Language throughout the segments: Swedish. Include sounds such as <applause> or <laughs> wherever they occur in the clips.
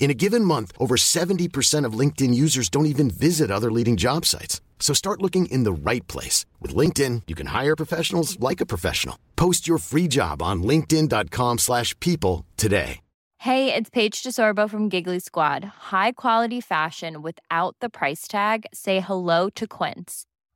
In a given month, over 70% of LinkedIn users don't even visit other leading job sites. So start looking in the right place. With LinkedIn, you can hire professionals like a professional. Post your free job on linkedin.com slash people today. Hey, it's Paige DeSorbo from Giggly Squad. High quality fashion without the price tag. Say hello to Quince.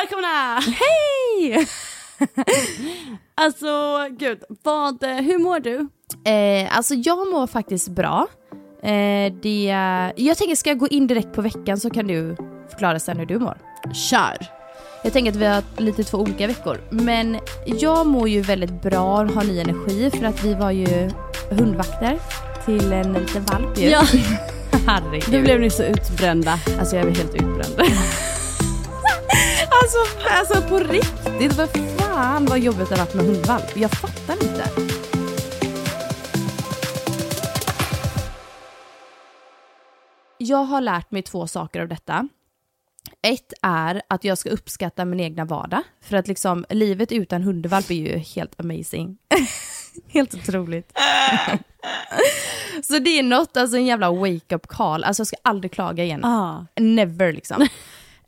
Välkomna! Hej! <laughs> Alltså gud, vad, hur mår du? Eh, alltså jag mår faktiskt bra. Eh, det, jag tänker, ska jag gå in direkt på veckan så kan du förklara sen hur du mår. Kör! Jag tänker att vi har lite två olika veckor. Men jag mår ju väldigt bra och har ny energi för att vi var ju hundvakter till en liten valp ju. Ja. <laughs> Herregud. Nu blev ni så utbrända. Alltså jag är helt utbränd. <laughs> alltså, alltså på riktigt, vad fan vad jobbigt det har varit med hundvalp. Jag fattar inte. Jag har lärt mig två saker av detta. Ett är att jag ska uppskatta min egna vardag. För att liksom, livet utan hundvalp är ju helt amazing. <laughs> helt otroligt. <laughs> Så det är något, alltså en jävla wake-up call. Alltså jag ska aldrig klaga igen. Ah. Never liksom.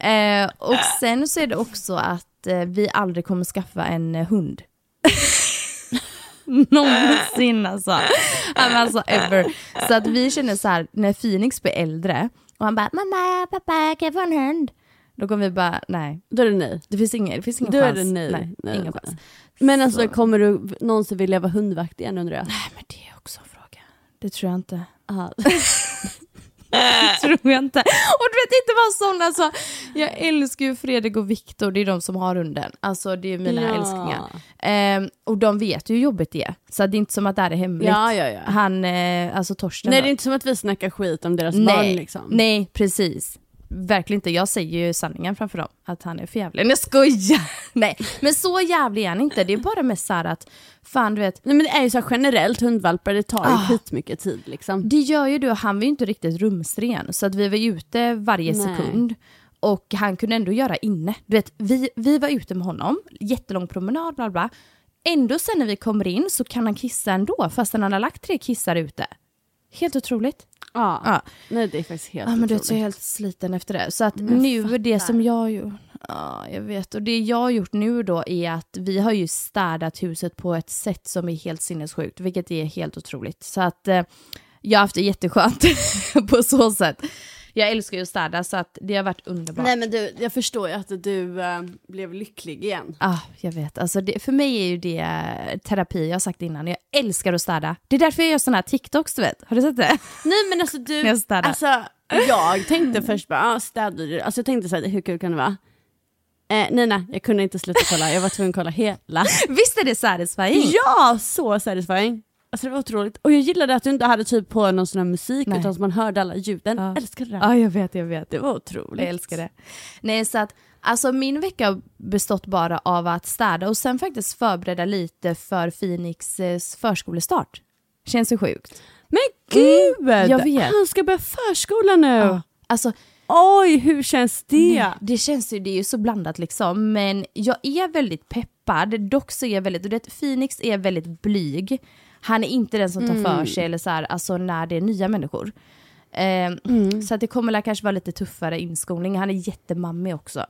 Eh, och sen så är det också att eh, vi aldrig kommer skaffa en eh, hund. <laughs> Någonsin alltså. Men alltså ever. Så att vi känner så här, när Phoenix blir äldre och han bara mamma, pappa, kan jag få en hund? Då kommer vi bara, nej. Då är det nej. Det finns ingen, det finns ingen Då är chans. det nej. nej, Nej, ingen chans. Men alltså Så- kommer du någonsin vilja vara hundvakt igen undrar jag? Nej men det är också en fråga. Det tror jag inte. <laughs> Aha. <laughs> tror jag inte. Och du vet inte vad sån alltså. Jag älskar ju Fredrik och Viktor, det är de som har hunden. Alltså det är mina Ja. älsklingar. Ehm, och de vet ju hur jobbigt det är. Så det är inte som att det här är hemligt. Ja, ja, ja. Han, eh, alltså Torsten Nej då. det är inte som att vi snackar skit om deras nej, barn liksom. nej, precis. Verkligen inte. Jag säger ju sanningen framför dem. Att han är för jävlig. Nej, jag skojar! <laughs> Nej, men så jävlig är han inte. Det är bara mest så här att, fan du vet, Nej men det är ju så generellt, hundvalpar det tar ju Ah. skitmycket tid liksom. Det gör ju du och han var ju inte riktigt rumsren så att vi var ute varje Nej. sekund. Och han kunde ändå göra inne. Du vet, vi, vi var ute med honom, jättelång promenad, bla bla. Ändå sen när vi kommer in så kan han kissa ändå, fast han har lagt tre kissar ute. Helt otroligt. Ja. Ja. Nej det är faktiskt helt Ja men du otroligt. så är helt sliten efter det. Så att jag nu, det som jag har gjort, ja jag vet, och det jag har gjort nu då är att vi har ju städat huset på ett sätt som är helt sinnessjukt, vilket är helt otroligt. Så att eh, jag har haft det jätteskönt <laughs> på så sätt. Jag älskar ju att städa så att det har varit underbart. Nej men du, jag förstår ju att du eh, blev lycklig igen. Ah, jag vet, alltså det, för mig är ju det eh, terapi, jag har sagt innan, jag älskar att städa. Det är därför jag gör sådana här TikToks du vet, har du sett det? <laughs> Nej men alltså du, jag städar. alltså jag tänkte först bara, ah, städar du? Alltså jag tänkte såhär, hur kul kan det vara? Eh, nej nej, jag kunde inte sluta kolla, jag var tvungen att kolla hela. <laughs> Visst är det satisfying? Ja, så satisfying! Alltså det var otroligt. Och jag gillade att du inte hade typ på någon sån här musik Nej. utan att man hörde alla ljuden. Ja. Älskade det. Ja, jag vet, jag vet. Det var otroligt. Jag älskar det. Nej, så att alltså min vecka har bestått bara av att städa och sen faktiskt förbereda lite för Phoenix eh, förskolestart. Känns ju sjukt. Men gud! Mm, jag vet. Han ska börja förskola nu! Ja. Alltså, Oj, hur känns det? Nej, det känns ju, det är ju så blandat liksom, men jag är väldigt peppad, dock så är jag väldigt, och det, Phoenix är väldigt blyg. Han är inte den som tar för Mm. sig eller så här, alltså när det är nya människor. Eh, Mm. Så att det kommer kanske vara lite tuffare inskolning, han är jättemammig också.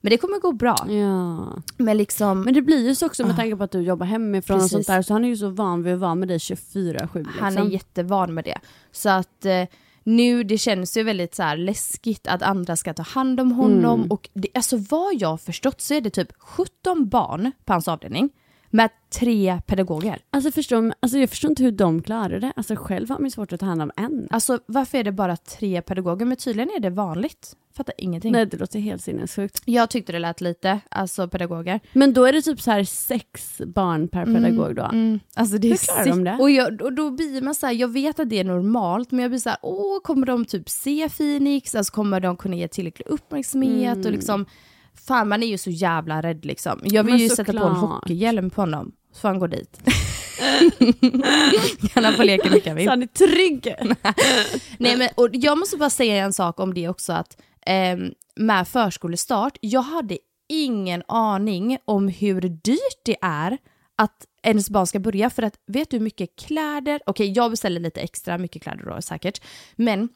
Men det kommer gå bra. Ja. Men liksom, Men det blir ju så också med Ah. tanke på att du jobbar hemifrån och Precis. sånt där, så han är ju så van vid att vara med dig 24-7. Liksom. han är jättevan med det. Så att eh, nu, det känns ju väldigt så här läskigt att andra ska ta hand om honom. Mm. Och det, alltså vad jag har förstått så är det typ 17 barn på hans avdelning med tre pedagoger. Alltså, förstår, alltså jag förstår inte hur de klarar det. Alltså själv har man ju svårt att ta hand om en. Alltså varför är det bara tre pedagoger? Men tydligen är det vanligt. Fattar ingenting. Nej det låter helt sinnessjukt. Jag tyckte det lät lite, alltså pedagoger. Men då är det typ så här sex barn per pedagog då? Mm, alltså det är Hur klarar de det? Och, jag, och då blir man så här, jag vet att det är normalt, men jag blir så här, åh, kommer de typ se Phoenix? Alltså kommer de kunna ge tillräcklig uppmärksamhet? Mm. Och liksom, fan man är ju så jävla rädd liksom. Jag vill Men ju sätta på en hockeyhjälm på honom, så han gå dit. kan han få leka han vill. Så han är trygg! <laughs> Nej, men, och jag måste bara säga en sak om det också, att ehm, med förskolestart, jag hade ingen aning om hur dyrt det är att ens barn ska börja, för att vet du hur mycket kläder, okej jag beställer lite extra mycket kläder då säkert, men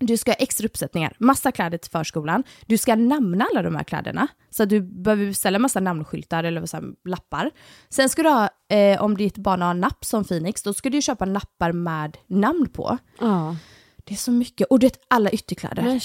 du ska ha extra uppsättningar, massa kläder till förskolan. Du ska namna alla de här kläderna. Så att du behöver beställa massa namnskyltar eller så här, lappar. Sen ska du ha, eh, om ditt barn har napp som Phoenix, då ska du köpa nappar med namn på. Ja. Det är så mycket. Och du vet alla ytterkläder.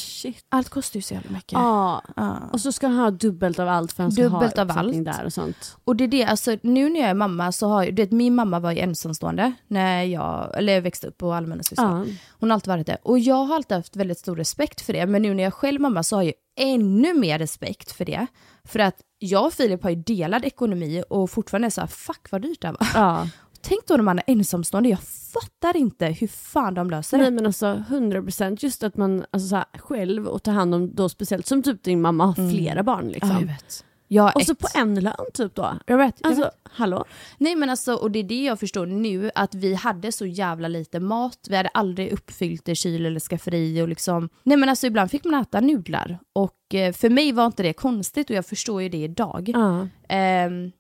Allt kostar ju så jävla mycket. Ja. Ja. Och så ska han ha dubbelt av allt för han ska Dubbelt ha av allt. där och sånt. Och det är det, alltså nu när jag är mamma så har ju, du vet min mamma var ju ensamstående när jag, eller jag växte upp på allmänna syskon. Ja. Hon har alltid varit det. Och jag har alltid haft väldigt stor respekt för det. Men nu när jag är själv mamma så har jag ännu mer respekt för det. För att jag och Filip har ju delad ekonomi och fortfarande är så här, fuck vad dyrt det här var. ja. <laughs> Tänk då när man är ensamstående, jag fattar inte hur fan de löser det. Nej men alltså 100% just att man alltså, så här, själv och ta hand om då speciellt som typ din mamma har flera barn liksom. Ja, jag vet. Jag och så ett. på en lön typ då. Jag vet, jag Alltså vet. hallå? Nej men alltså, och det är det jag förstår nu, att vi hade så jävla lite mat, vi hade aldrig uppfyllt det kyl eller skafferi och liksom, nej men alltså ibland fick man äta nudlar och eh, för mig var inte det konstigt och jag förstår ju det idag. Ja. Ehm,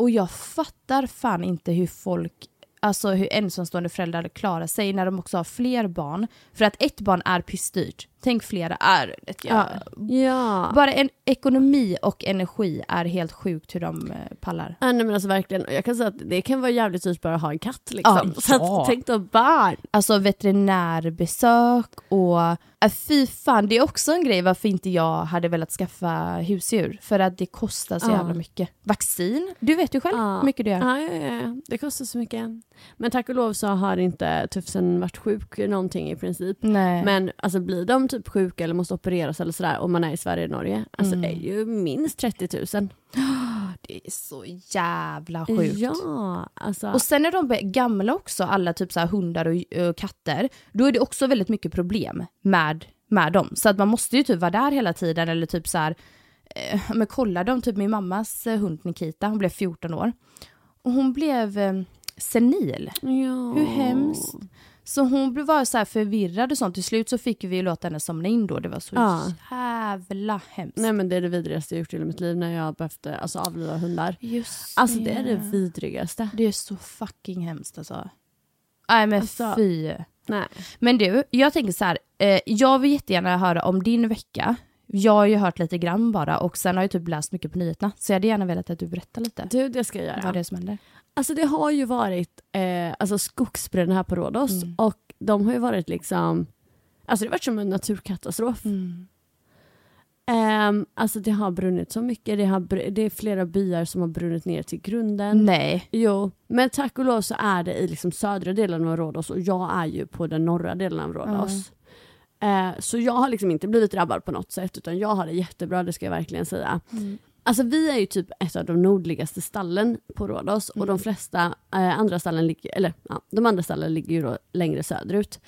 och jag fattar fan inte hur folk, alltså hur ensamstående föräldrar klarar sig när de också har fler barn. För att ett barn är pissdyrt, tänk flera är, jag. Ja. ja. Bara en ekonomi och energi är helt sjukt hur de eh, pallar. Ja, nej, men alltså verkligen, jag kan säga att det kan vara jävligt dyrt bara att ha en katt liksom. Ja, Så att, tänk då barn. Alltså veterinärbesök och äh, fy fan, det är också en grej varför inte jag hade velat skaffa husdjur. För att det kostar så jävla mycket. Vaccin, du vet ju själv hur mycket det är. Ja, ja, ja, det kostar så mycket. Men tack och lov så har inte Tufsen varit sjuk någonting i princip. Nej. Men alltså blir de typ sjuka eller måste opereras eller sådär om man är i Sverige eller Norge, alltså Mm. det är ju minst 30 000. <gasps> det är så jävla sjukt. Ja, alltså. Och sen när de gamla också, alla typ så hundar och, och katter, då är det också väldigt mycket problem med, med dem. Så att man måste ju typ vara där hela tiden eller typ så här, eh, men kolla dem, typ min mammas eh, hund Nikita, hon blev 14 år. Och hon blev eh, senil. ja. Hur hemskt. Så hon blev bara så här förvirrad och sånt. Till slut så fick vi låta henne somna in då. Det var så Ja. jävla hemskt. Nej men det är det vidrigaste jag gjort i mitt liv när jag behövde alltså, avliva hundar. Just Alltså det är det vidrigaste. Det är så fucking hemskt alltså. Nej men Alltså- fy. Nej. Men du, jag tänker så här. Eh, jag vill jättegärna höra om din vecka. Jag har ju hört lite grann bara och sen har jag typ läst mycket på nyheterna. Så jag hade gärna velat att du berättar lite. Du det ska jag göra. Vad det är som händer. Alltså det har ju varit eh, alltså skogsbränder här på Rhodos Mm. och de har ju varit liksom, alltså det har varit som en naturkatastrof. Mm. Ehm, alltså det har brunnit så mycket, det, har, det är flera byar som har brunnit ner till grunden. Nej. Jo, men tack och lov så är det i liksom södra delen av Rhodos och jag är ju på den norra delen av Rhodos. Eh, så jag har liksom inte blivit drabbad på något sätt utan jag har det jättebra, det ska jag verkligen säga. Alltså vi är ju typ ett av de nordligaste stallen på Rhodos och de flesta eh, andra stallen ligger, eller ja, de andra stallen ligger ju då längre söderut.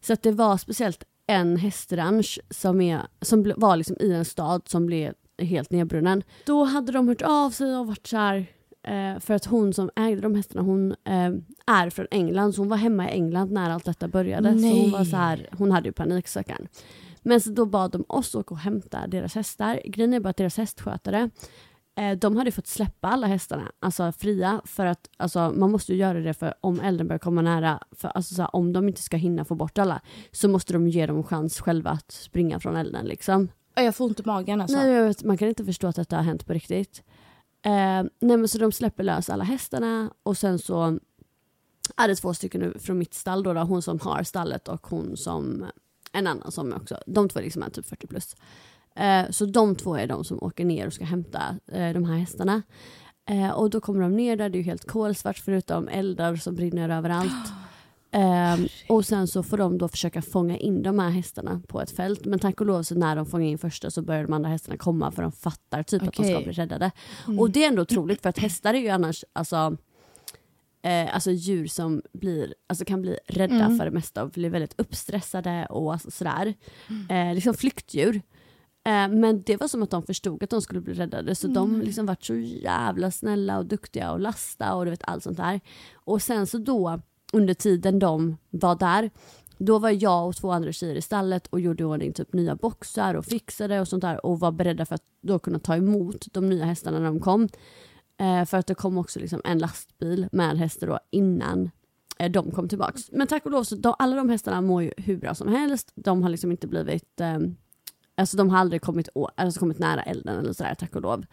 Så att det var speciellt en hästranch som, är, som var liksom i en stad som blev helt nedbrunnen. Då hade de hört av sig och varit så här, eh, för att hon som ägde de hästarna hon eh, är från England så hon var hemma i England när allt detta började. Så hon Nej. var så här, hon hade ju paniksäkan. Men så då bad de oss åka och hämta deras hästar. Grejen är bara att deras hästskötare, eh, de hade fått släppa alla hästarna, alltså fria, för att alltså, man måste ju göra det för om elden börjar komma nära, för alltså, så här, om de inte ska hinna få bort alla, så måste de ge dem chans själva att springa från elden liksom. Ja, Jag får ont i magen alltså. Nej, man kan inte förstå att detta har hänt på riktigt. Eh, nej men så de släpper lös alla hästarna och sen så är det två stycken från mitt stall då, då, hon som har stallet och hon som, en annan som också, de två liksom är typ 40 plus. Eh, så de två är de som åker ner och ska hämta eh, de här hästarna. Eh, och då kommer de ner där, det är ju helt kolsvart förutom eldar som brinner överallt. <gasps> Ehm, och sen så får de då försöka fånga in de här hästarna på ett fält. Men tack och lov så när de fångar in första så börjar de andra hästarna komma för de fattar typ att de ska bli räddade. Och det är ändå otroligt för att hästar är ju annars alltså, eh, alltså djur som blir, alltså kan bli rädda för det mesta och blir väldigt uppstressade och alltså sådär. Eh, liksom flyktdjur. Eh, men det var som att de förstod att de skulle bli räddade så de liksom vart så jävla snälla och duktiga och lasta och du vet allt sånt där. Och sen så då under tiden de var där då var jag och två andra tjejer i stallet och gjorde i ordning typ nya boxar och fixade och sånt där och var beredda för att då kunna ta emot de nya hästarna när de kom. Eh, för att det kom också liksom en lastbil med hästar då innan eh, de kom tillbaks. Men tack och lov så de, alla de hästarna mår ju hur bra som helst. De har liksom inte blivit, eh, alltså de har aldrig kommit, å, alltså kommit nära elden eller sådär tack och lov.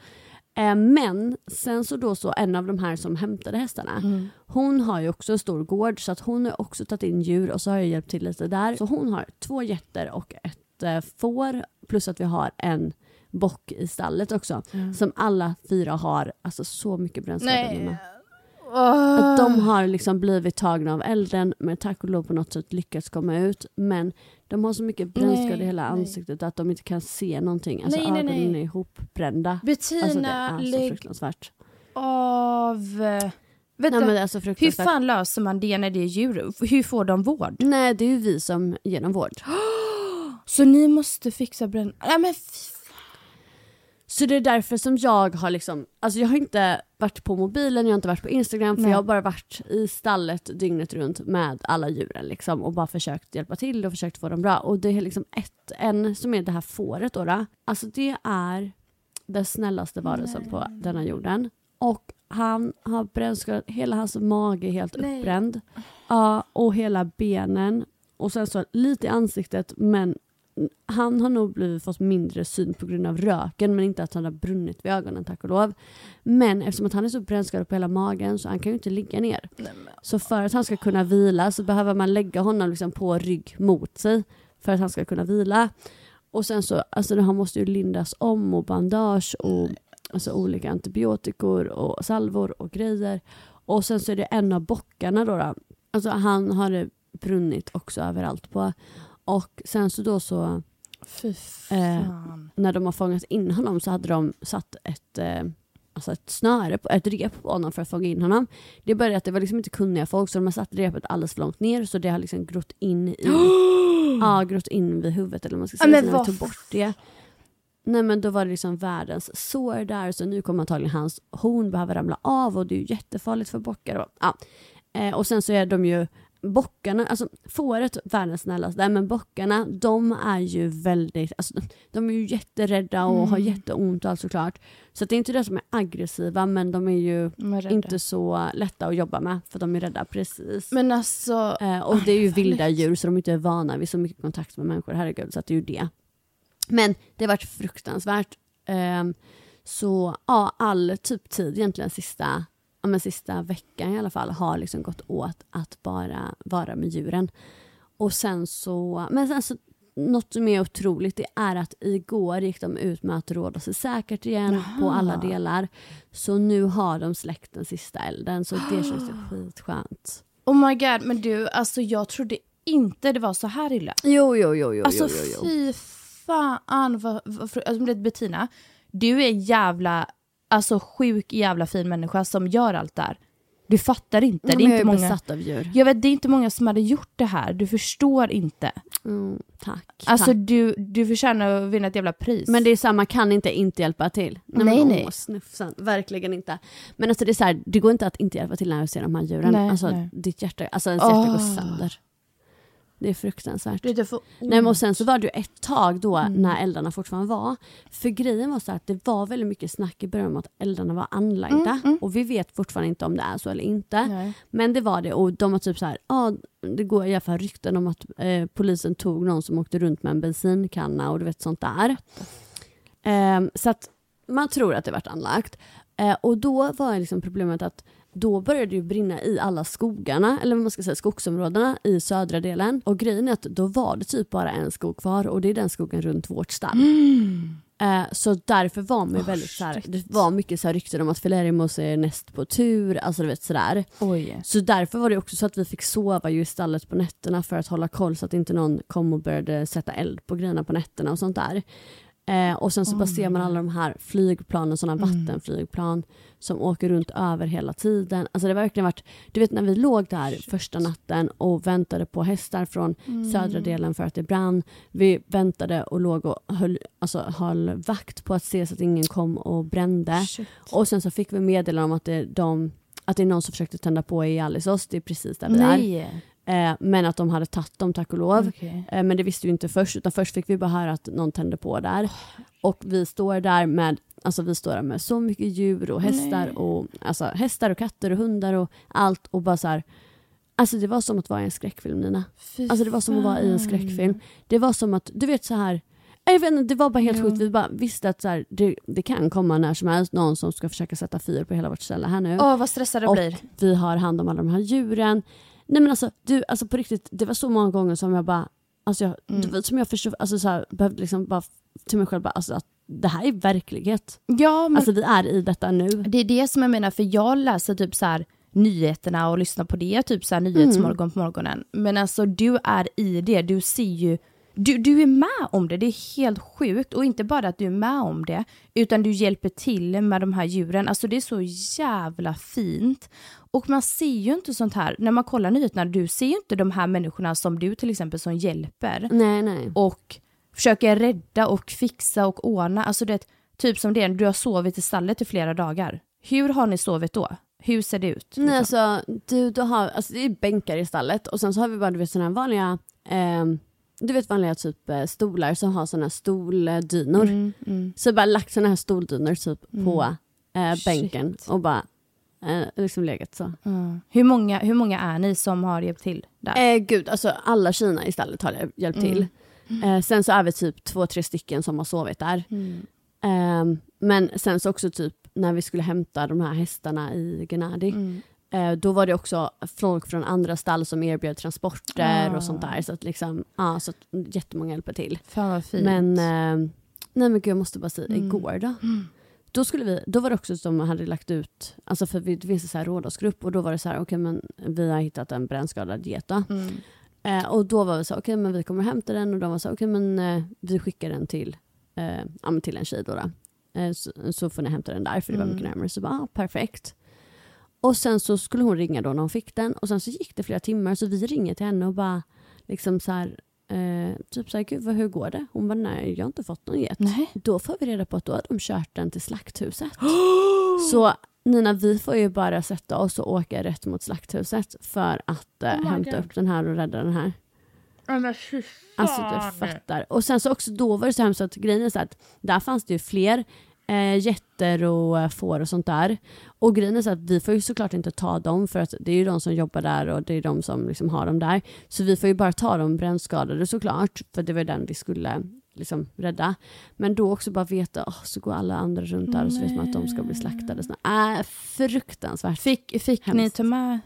Eh, men sen så då så en av de här som hämtade hästarna, hon har ju också en stor gård så att hon har också tagit in djur och så har jag hjälpt till lite där. Så hon har två getter och ett eh, får plus att vi har en bock i stallet också. Som alla fyra har alltså så mycket brännskador. Att de har liksom blivit tagna av elden men tack och lov på något sätt lyckats komma ut. Men de har så mycket brännskador i Nej, hela nej. ansiktet att de inte kan se någonting. Alltså Nej, nej, nej. ögonen är ihopbrända. Bettina, Alltså det är så lägg fruktansvärt. av... Nej, Vänta, men det är så hur fan löser man det när det är djur? Hur får de vård? Nej det är ju vi som ger dem vård. <gasps> Så ni måste fixa bränn... Nej men Så det är därför som jag har liksom, alltså jag har inte varit på mobilen, jag har inte varit på Instagram för Nej. jag har bara varit i stallet dygnet runt med alla djuren liksom och bara försökt hjälpa till och försökt få dem bra. Och det är liksom ett, en som är det här fåret då, då. alltså det är den snällaste varelsen på denna jorden. Och han har brännskador, hela hans mage är helt Nej. uppbränd. Ja, och hela benen. Och sen så lite i ansiktet men han har nog blivit, fått mindre syn på grund av röken men inte att han har brunnit vid ögonen tack och lov. Men eftersom att han är så brännskadad på hela magen så han kan ju inte ligga ner. Så för att han ska kunna vila så behöver man lägga honom liksom på rygg mot sig för att han ska kunna vila. Och sen så, alltså han måste ju lindas om och bandage och alltså olika antibiotikor och salvor och grejer. Och sen så är det en av bockarna då, då. alltså han har det brunnit också överallt på. Och sen så då så Eh, när de har fångat in honom så hade de satt ett, eh, alltså ett snöre, på, ett rep på honom för att fånga in honom. Det det att det var liksom inte kunniga folk så de har satt repet alldeles för långt ner så det har liksom grott in i, <gasps> ja, grott in vid huvudet eller vad man ska Ja, säga. så när vi tog bort det. Nej men då var det liksom världens sår där så nu kommer antagligen hans horn behöva ramla av och det är ju jättefarligt för bockar. Och, ja. eh, och sen så är de ju bockarna, alltså fåret världens snällaste, men bockarna de är ju väldigt, alltså, de är ju jätterädda och har jätteont och allt såklart. Så det är inte det som är aggressiva men de är ju De är inte så lätta att jobba med för de är rädda precis. Men alltså, Eh, och det är ju vilda djur så de är inte vana vid så mycket kontakt med människor, herregud. Så det är ju det. Men det har varit fruktansvärt. Ehm, så ja, all typ tid egentligen sista, men sista veckan i alla fall har liksom gått åt att bara vara med djuren. Och sen så, men sen så något som är otroligt det är att igår gick de ut med att råda sig säkert igen på alla delar. Så nu har de släckt den sista elden så det känns ju <gasps> skitskönt. oh my god, men du, alltså jag trodde inte det var så här illa. Jo, jo, jo, jo, Alltså jo, jo, jo. fy fan vad, vad alltså, Bettina, du är en jävla, alltså sjuk jävla fin människa som gör allt där. Du fattar inte, det är jag inte är många. besatt av djur. Jag vet, det är inte många som hade gjort det här, du förstår inte. Mm, tack. Alltså tack. du, du förtjänar att vinna ett jävla pris. Men det är samma, kan inte inte hjälpa till. Nej, men, nej. Åh, snufsen. Verkligen inte. Men alltså det är så här, det går inte att inte hjälpa till när jag ser de här djuren. Nej, alltså nej. ditt hjärta, alltså ens hjärta Åh. går sönder. Det är fruktansvärt. Det är för Nej, och sen så var det ju ett tag då när eldarna fortfarande var. För grejen var så att det var väldigt mycket snack i början om att eldarna var anlagda. Och vi vet fortfarande inte om det är så eller inte. Nej. Men det var det och de var typ så här, ja det går i alla fall rykten om att eh, polisen tog någon som åkte runt med en bensinkanna och du vet sånt där. Ehm, så att man tror att det vart anlagt. Eh, och då var liksom problemet att då började det ju brinna i alla skogarna, eller vad man ska säga skogsområdena i södra delen. Och grejen är att då var det typ bara en skog kvar och det är den skogen runt vårt stall. Eh, så därför var man ju väldigt så här, det var mycket så här rykten om att Filermos är näst på tur, alltså du vet sådär. Oj. Så därför var det också så att vi fick sova ju i stallet på nätterna för att hålla koll så att inte någon kom och började sätta eld på grejerna på nätterna och sånt där. Eh, och sen så bara ser man alla de här flygplanen, sådana vattenflygplan som åker runt över hela tiden. Alltså det har verkligen varit, du vet när vi låg där första natten och väntade på hästar från södra delen för att det brann. Vi väntade och låg och höll, alltså, höll vakt på att se så att ingen kom och brände. Shit. Och sen så fick vi meddelande om att det, de, att det är någon som försökte tända på i Alisos, det är precis där vi är. Eh, men att de hade tagit dem tack och lov. Okej. Eh, men det visste vi inte först, utan först fick vi bara höra att någon tände på där. Och vi står där med, alltså vi står där med så mycket djur och hästar Nej. och alltså hästar och katter och hundar och allt och bara så här. Alltså det var som att vara i en skräckfilm Nina. Fy Alltså det var som att vara i en skräckfilm. Det var som att, du vet så här. Jag vet inte, det var bara helt Ja. sjukt. Vi bara visste att så här, det, det kan komma när som helst någon som ska försöka sätta fyr på hela vårt ställe här nu Åh vad stressad jag och blir. vi har hand om alla de här djuren. Nej men alltså, du, alltså på riktigt, det var så många gånger som jag bara, alltså jag, Mm. du vet, som jag förstod, alltså så här, behövde liksom bara till mig själv bara, alltså att det här är verklighet. Ja men Alltså vi är i detta nu. det är det som jag menar för jag läser typ så här nyheterna och lyssnar på det, typ så här nyhetsmorgon på morgonen. Men alltså du är i det, du ser ju, du, du är med om det, det är helt sjukt. Och inte bara att du är med om det, utan du hjälper till med de här djuren. Alltså det är så jävla fint. Och man ser ju inte sånt här, när man kollar nyheterna, du ser ju inte de här människorna som du till exempel som hjälper Nej nej. och försöker rädda och fixa och ordna. Alltså det, typ som det, du har sovit i stallet i flera dagar. Hur har ni sovit då? Hur ser det ut? Nej liksom? alltså, du, du har, alltså det är bänkar i stallet och sen så har vi bara du vet sådana här vanliga, ehm, du vet vanliga typ eh, stolar som har här stoldynor. Mm, mm. Så jag bara lagt sådana här stoldynor typ på eh, bänken och bara eh, liksom legat så. Mm. Hur, många, hur många är ni som har hjälpt till där? Eh, gud, alltså alla Kina i stallet har hjälpt till. Eh, sen så är vi typ två, tre stycken som har sovit där. Mm. Eh, men sen så också typ när vi skulle hämta de här hästarna i Gennady. Mm. Eh, då var det också folk från andra stall som erbjöd transporter Ah. och sånt där. Så att liksom, ja, så att jättemånga hjälper till. Fan vad fint. Men, eh, nej men gud jag måste bara säga, Mm. igår då. Då, skulle vi, då var det också som hade lagt ut, alltså för vi, det finns en så här rådgivsgrupp och då var det så här, okej men vi har hittat en brännskadad get. Mm. Eh, och då var vi så okej men vi kommer hämta den och de var så okej men eh, vi skickar den till, eh, till en tjej då. då. Eh, så, så får ni hämta den där för det var mycket Mm. närmare. Så bara, ah, perfekt. Och sen så skulle hon ringa då när hon fick den och sen så gick det flera timmar så vi ringer till henne och bara liksom så här, eh, typ så här, gud vad, hur går det? Hon bara, nej jag har inte fått någon get. Nej. Då får vi reda på att då har de kört den till slakthuset. <gasps> så Nina, vi får ju bara sätta oss och åka rätt mot slakthuset för att eh, Oh hämta God. upp den här och rädda den här. men Alltså du fattar. Och sen så också då var det så hemskt att grejen är så att där fanns det ju fler eh, getter och eh, får och sånt där. Och grejen är så att vi får ju såklart inte ta dem för att det är ju de som jobbar där och det är de som liksom har dem där. Så vi får ju bara ta de brännskadade såklart för det var den vi skulle liksom rädda. Men då också bara veta, åh, så går alla andra runt där och så vet man att de ska bli slaktade. Så, äh, fruktansvärt. Fick, fick ni ta med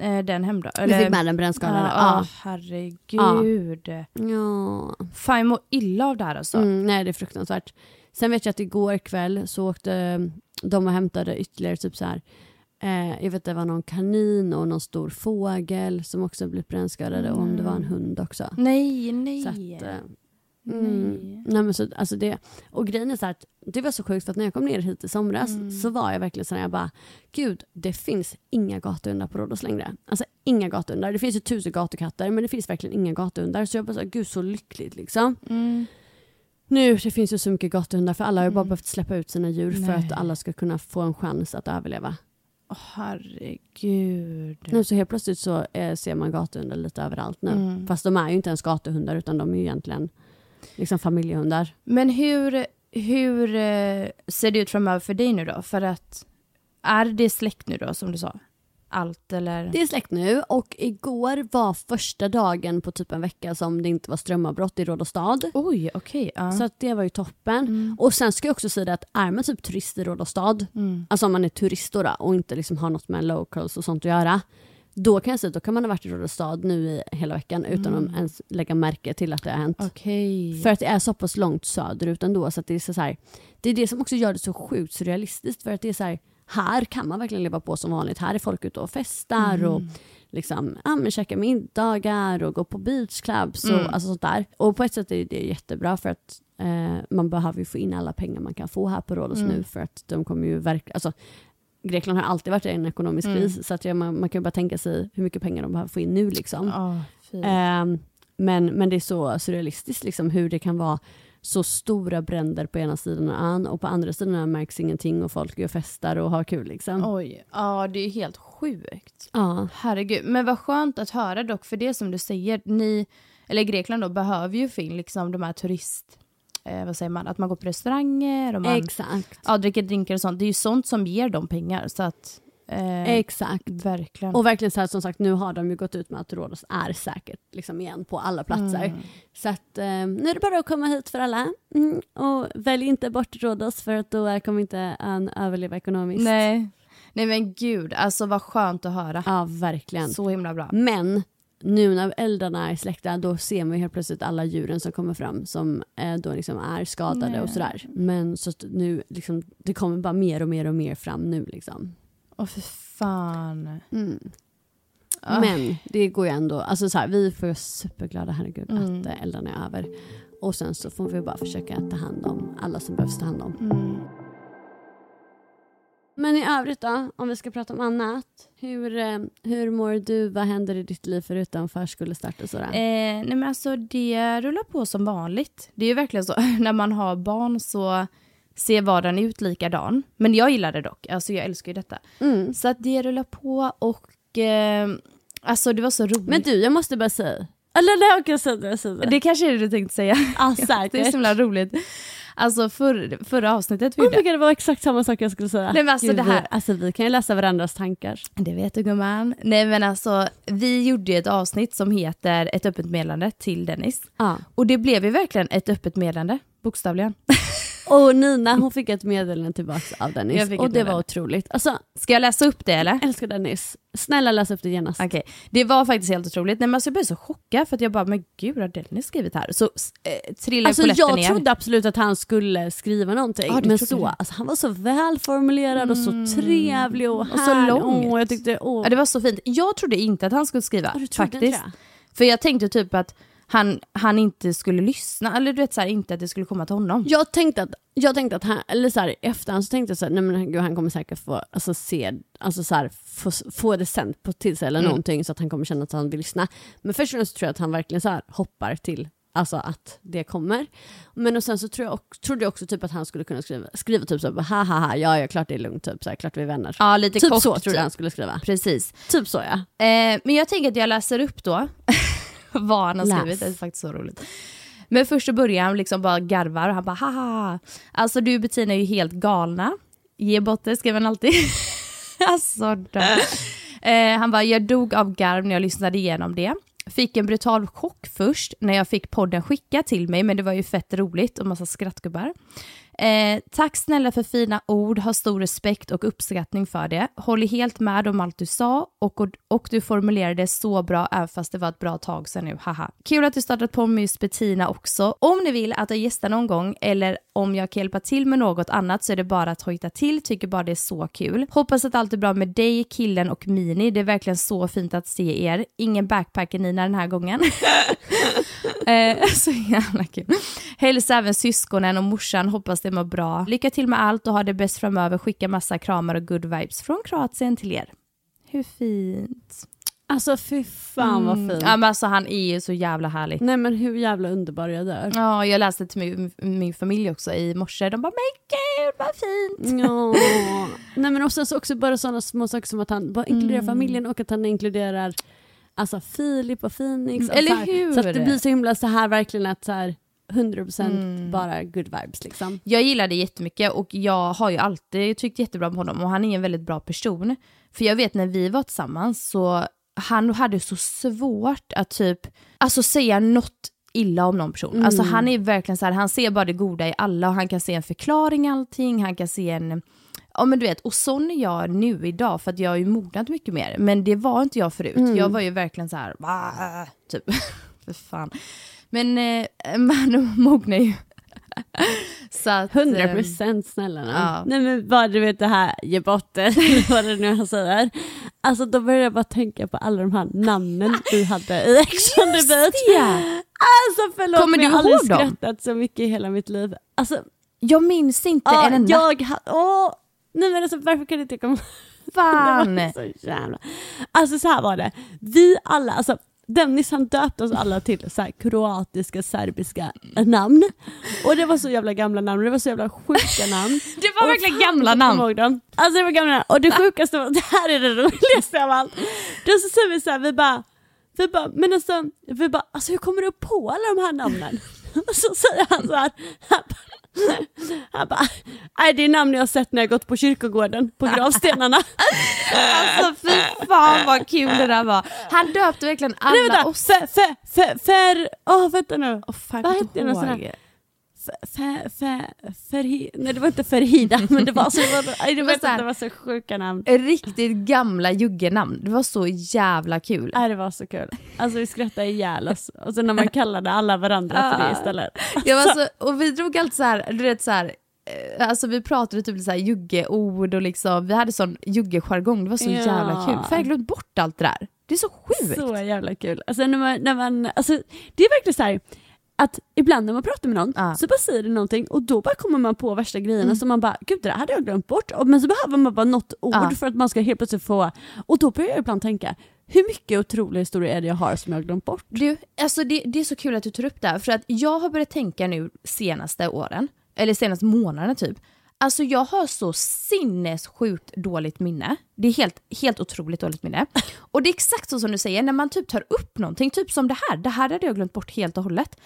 eh, den hem då? Vi fick med den brännskadade. Ja, Ja. ah, herregud. ja. Fan jag mår illa av det här alltså. Mm, nej, det är fruktansvärt. Sen vet jag att igår kväll så åkte eh, de och hämtade ytterligare typ så här. Eh, jag vet det var någon kanin och någon stor fågel som också blivit brännskadade och om det var en hund också. Nej, nej. Så att, eh, Nej. mm, nej men så, alltså det, och grejen är så att det var så sjukt för att när jag kom ner hit i somras Mm. så var jag verkligen så här, jag bara gud det finns inga gatuhundar på Rhodos längre. Alltså inga gatuhundar. Det finns ju tusen gatukatter men det finns verkligen inga gatuhundar så jag bara så gud så lyckligt liksom. Mm. Nu det finns ju så mycket gatuhundar för alla har ju bara Mm. behövt släppa ut sina djur för Nej. att alla ska kunna få en chans att överleva. Åh, herregud. Nu så helt plötsligt så eh, ser man gatuhundar lite överallt nu. Mm. Fast de är ju inte ens gatuhundar utan de är ju egentligen liksom familjehundar. Men hur, hur eh, ser det ut framöver för dig nu då? För att, är det släkt nu då som du sa? Allt eller? Det är släkt nu och igår var första dagen på typ en vecka som det inte var strömavbrott i Rådastad. Oj, okej. ja. Så att det var ju toppen. Och sen ska jag också säga det att är man typ turist i Rådastad, Mm. alltså om man är turist då, och inte liksom har något med locals och sånt att göra, då kan jag säga då kan man ha varit i Rådastad nu i hela veckan utan Mm. att ens lägga märke till att det har hänt. Okej. För att det är så pass långt söderut ändå. Så att det, är så här, det är det som också gör det så sjukt surrealistiskt. För att det är så här, här kan man verkligen leva på som vanligt. Här är folk ute och festar och liksom, ja, men käkar middagar och går på beachclubs och Mm. alltså sånt där. Och på ett sätt är det jättebra för att eh, man behöver ju få in alla pengar man kan få här på Rhodos Mm. nu för att de kommer ju verkligen, alltså Grekland har alltid varit i en ekonomisk Mm. kris så att ja, man, man kan ju bara tänka sig hur mycket pengar de behöver få in nu liksom. Fy. Ehm, men, men det är så surrealistiskt liksom, hur det kan vara så stora bränder på ena sidan av ön och på andra sidan märks ingenting och folk gör festar och har kul. Liksom. Oj, ja det är helt sjukt. Ja. Herregud, men vad skönt att höra dock, för det som du säger, ni, eller Grekland då, behöver ju få in liksom de här turist, eh, vad säger man, att man går på restauranger och man Exakt. ja, dricker drinkar och sånt. Det är ju sånt som ger dem pengar, så att eh, Exakt. verkligen. Och verkligen så här som sagt, nu har de ju gått ut med att Rhodos är säkert liksom igen på alla platser. Mm. Så att eh, nu är det bara att komma hit för alla. Mm, och välj inte bort Rhodos för att då kommer inte ön överleva ekonomiskt. Nej. Nej men gud, alltså vad skönt att höra. Ja, verkligen. Så himla bra. Men nu när eldarna är släckta då ser man helt plötsligt alla djuren som kommer fram som eh, då liksom är skadade Nej. och sådär. Men så nu liksom, det kommer bara mer och mer och mer fram nu liksom. Åh för fan. Mm. Ah. Men det går ju ändå, alltså så här, vi får ju superglada herregud Mm. att eh, eldarna är över. Och sen så får vi bara försöka ta hand om alla som behövs ta hand om. Mm. Men i övrigt då, om vi ska prata om annat. Hur, eh, hur mår du? Vad händer i ditt liv förutom förskolestart och sådär? Eh, nej men alltså det rullar på som vanligt. Det är ju verkligen så, <laughs> när man har barn så ser vardagen ut likadan. Men jag gillar det dock, alltså jag älskar ju detta. Mm. Så att det rullar på och eh, alltså det var så roligt. Men du, jag måste bara säga. Eller nej, okej, säg det. Säg det. kanske är det du tänkte säga. <laughs> Ja, Det är säkert. så himla roligt. Alltså för, förra avsnittet vi Oh gjorde. det var exakt samma sak jag skulle säga. Nej, men alltså Gud, det här- Vi, alltså vi kan ju läsa varandras tankar. Det vet du gumman. Nej men alltså, vi gjorde ett avsnitt som heter Ett öppet meddelande till Dennis. Ja. Och det blev ju verkligen ett öppet meddelande, bokstavligen. <laughs> Och Nina hon fick ett meddelande tillbaka av Dennis och det var otroligt. Alltså, Ska jag läsa upp det eller? älskar Dennis. Snälla läs upp det genast. Okej, det var faktiskt helt otroligt. Nej, men alltså, jag blev så chockad för att jag bara, men gud har Dennis skrivit här? Så eh, trillade Alltså polletten jag ner. trodde absolut att han skulle skriva någonting. Ja, men trodde så, alltså, han var så välformulerad och så trevlig och, Och så härlig. långt. Åh, jag tyckte, åh. Ja, det var så fint. Jag trodde inte att han skulle skriva, Ja, du trodde faktiskt. inte det? För jag tänkte typ att han, han inte skulle lyssna, eller du vet så här, inte att det skulle komma till honom. Jag tänkte att, jag tänkte att han, eller så här, efterhand så tänkte jag så här, nej men gud, han kommer säkert få alltså, se, alltså så här, få, få det sänt på till sig eller Mm. någonting så att han kommer känna att han vill lyssna. Men först och främst tror jag att han verkligen så hoppar till Alltså att det kommer. Men och sen så tror jag, trodde jag också typ att han skulle kunna skriva, skriva typ så ha ha ha, ja ja klart det är lugnt, typ så här, klart vi är vänner. Ja, lite typ kort så trodde jag han skulle skriva. Precis. Typ så ja. Eh, men jag tänker att jag läser upp då <laughs> vad han har skrivit, det är faktiskt så roligt. Men först börjar han liksom bara garvar och han bara haha. Alltså du och Bettina är ju helt galna. Ge bort det, skriver han alltid. <laughs> alltså då. eh, Han bara, jag dog av garv när jag lyssnade igenom det. Fick en brutal chock först när jag fick podden skicka till mig, men det var ju fett roligt och massa skrattgubbar. Eh, tack snälla för fina ord, har stor respekt och uppskattning för det. Håller helt med om allt du sa och, och, och du formulerade det så bra även fast det var ett bra tag sedan nu, haha. Kul att du startat på med just Bettina också. Om ni vill att jag gästar någon gång eller om jag kan hjälpa till med något annat så är det bara att hojta till, tycker bara det är så kul. Hoppas att allt är bra med dig, killen och Mini, det är verkligen så fint att se er. Ingen backpacker-Nina den här gången. <laughs> Eh, <laughs> så jävla kul. Hälsa även syskonen och morsan, hoppas det mår bra. Lycka till med allt och ha det bäst framöver. Skicka massa kramar och good vibes från Kroatien till er. Hur fint? Alltså fy fan vad Mm. fint. Ja men alltså han är ju så jävla härlig. Nej men hur jävla underbar jag dör. Ja, jag läste till min, min familj också i morse. De bara men gud vad fint. Ja. <laughs> Nej men också, så också bara sådana små saker som att han bara inkluderar Mm. familjen och att han inkluderar alltså Filip och Phoenix. Och Eller så här, hur? Så att det blir så himla så här verkligen att så här 100% Mm. bara good vibes liksom. Jag gillar det jättemycket och jag har ju alltid tyckt jättebra om honom och han är en väldigt bra person. För jag vet när vi var tillsammans så han hade så svårt att typ, alltså säga något illa om någon person. Mm. Alltså han är verkligen så här, han ser bara det goda i alla och han kan se en förklaring i allting, han kan se en Ja men du vet, och sån är jag nu idag för att jag har ju mognat mycket mer. Men det var inte jag förut. Mm. Jag var ju verkligen så här, typ, <laughs> för fan. Men eh, man mognar <laughs> ju. så att, eh, 100% snälla nån. ja. Nej men bara du vet det här ge bort det, vad det nu han säger. Alltså då började jag bara tänka på alla de här namnen du hade i Ex on the beach. Alltså förlåt Kommer men jag har aldrig skrattat så mycket i hela mitt liv. Alltså Jag minns inte ja, en enda. jag åh, nej men alltså varför kan du inte komma <laughs> Fan! Så jävla... Alltså så här var det, vi alla, alltså Dennis han döpte oss alla till så här kroatiska, serbiska namn. Och det var så jävla gamla namn, det var så jävla sjuka namn. <laughs> Det var Och verkligen gamla namn. Alltså det var gamla namn. Och det sjukaste var, <laughs> det här är det roligaste av allt. Då så säger vi så här, vi bara, vi bara, men alltså, vi bara, alltså hur kommer du på alla de här namnen? <laughs> Och så säger han så här, han bara, <laughs> han bara, nej det är namn jag har sett när jag gått på kyrkogården, på gravstenarna. <laughs> Alltså fy fan vad kul det där var. Han döpte verkligen alla Nej vänta, oss. för, för, åh vänta nu. Åh, fan, Vad hette den för, för, för, nej det var inte Ferhida, men det var så, <laughs> det var, så här- det var så sjuka namn. Riktigt gamla juggenamn. Det var så jävla kul. Nej, det var så kul. Alltså vi skrattade ihjäl oss. Och så när man <laughs> kallade alla varandra för det istället. Jag var så, och vi drog alltid så här, du vet så här, eh, alltså vi pratade typ så här juggeord och liksom, vi hade sån juggejargong, det var så Ja. jävla kul. För jag glömt bort allt det där. Det är så sjukt. Så jävla kul. Alltså när man, när man, alltså det är verkligen så här att ibland när man pratar med någon Ja. så bara säger det någonting och då bara kommer man på värsta grejerna Mm. som man bara, gud det där hade jag glömt bort. Men så behöver man bara något ord Ja. för att man ska helt plötsligt få, och då börjar jag ibland tänka, hur mycket otroliga historier är det jag har som jag har glömt bort? Du, alltså det, det är så kul att du tar upp det här, för att jag har börjat tänka nu senaste åren, eller senaste månaderna typ, alltså jag har så sinnessjukt dåligt minne. Det är helt, helt otroligt dåligt minne. Och det är exakt så som du säger, när man typ tar upp någonting, typ som det här, det här hade jag glömt bort helt och hållet.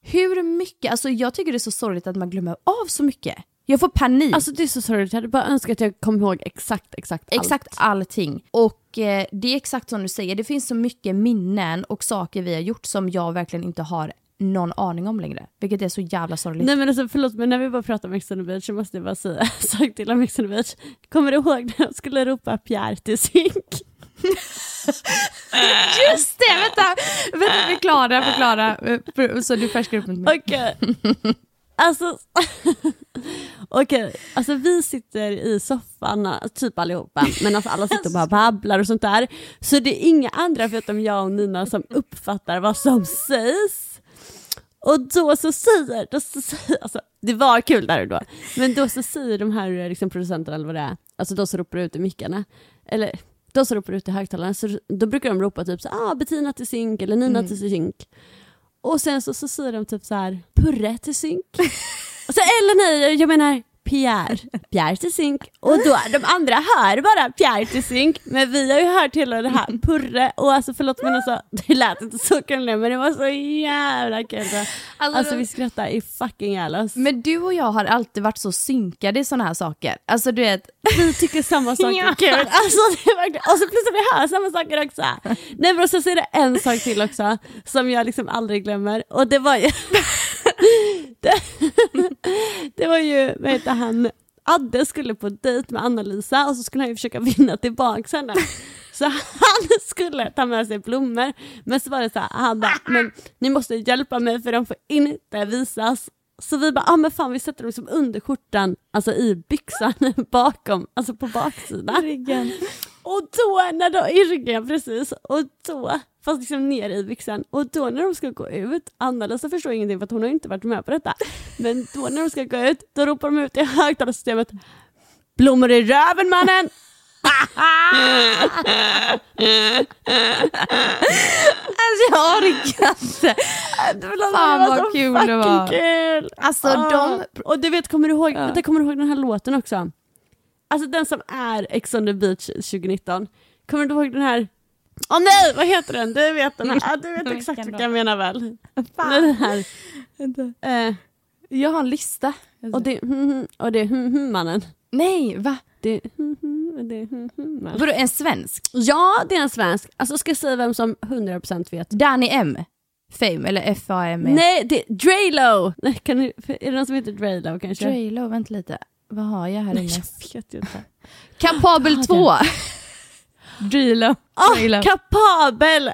Hur mycket, alltså jag tycker det är så sorgligt att man glömmer av så mycket. Jag får panik. Alltså det är så sorgligt, jag hade bara önskat att jag kom ihåg exakt, exakt allt. Exakt allting. Och eh, det är exakt som du säger, det finns så mycket minnen och saker vi har gjort som jag verkligen inte har någon aning om längre. Vilket är så jävla sorgligt. Nej men alltså förlåt men när vi bara pratar om Ex on the beach så måste jag bara säga en sak till om Ex on the beach. Kommer du ihåg när jag skulle ropa Pierre till synk? <laughs> Just det! Vänta, vänta förklara, förklara. för- Så du färskar upp mitt minne. Okej. Alltså, <laughs> okej, alltså vi sitter i soffan, typ allihopa, men alltså alla sitter och bara babblar och sånt där. Så det är inga andra förutom jag och Nina som uppfattar vad som sägs. Och då så säger, då så säger alltså, det var kul där och då, men då så säger de här liksom, producenterna eller vad det är, alltså de som ropar ut i mickarna, eller de som ropar ut i högtalarna, så då brukar de ropa typ så ah, Bettina till synk eller Nina Mm. till synk. Och sen så, så säger de typ så här Purre till synk. <laughs> och så, eller nej, jag menar Pierre. Pierre till synk. Och då, de andra hör bara Pierre till synk. Men vi har ju hört hela det här Purre. Och alltså förlåt men alltså, det lät inte så kul nu men det var så jävla kul. Alltså vi skrattar i fucking ihjäl oss. Men du och jag har alltid varit så synkade i såna här saker. Alltså du vet, Vi tycker samma sak Ja. är kul. Alltså, det är verkligen, och så plötsligt vi hör samma saker också. Nej men och så är det en sak till också som jag liksom aldrig glömmer och det var ju det, <laughs> det var ju, vad heter han, Adde skulle på dejt med Anna-Lisa och så skulle han ju försöka <laughs> vinna tillbaka henne. Så han <laughs> skulle ta med sig blommor. Men så var det så här, han bara, men ni måste hjälpa mig för de får inte visas så vi bara, ah, men fan vi sätter dem liksom under skjortan, alltså i byxan <laughs> bakom, alltså på baksidan. Och då, när de, i ryggen precis, och då, fast liksom ner i byxan, och då när de ska gå ut, Anna-Lisa förstår ingenting för hon har inte varit med på detta, men då när de ska gå ut, då ropar de ut i högtalarsystemet Blommor i röven mannen! Alltså jag orkar inte. Fan vad kul det var. Kul. Alltså Ah. de... Och du vet, kommer du ihåg, vänta, kommer du ihåg den här låten också? Alltså den som är Ex on the beach 2019. Kommer du ihåg den här? Åh nej, vad heter den? Du vet den här. Ah, du vet exakt vilken jag menar väl? Fan. Den här. Eh, Jag har en lista. <laughs> och det, hmm, hmm, och det, hmm, hmm, mannen. Nej, va? Det, det, mannen. Vadå en svensk? Ja, det är en svensk. Alltså ska jag säga vem som 100% vet? Danny M. Fame, eller F-A-M-E. Nej, det är Draylo! Nej, kan du, är det någon som heter Draylo kanske? Draylo, vänta lite. Vad har jag här Nej, inne? jag vet inte. Kapabel Ah, 2. Draylo. Ah, Draylo. kapabel!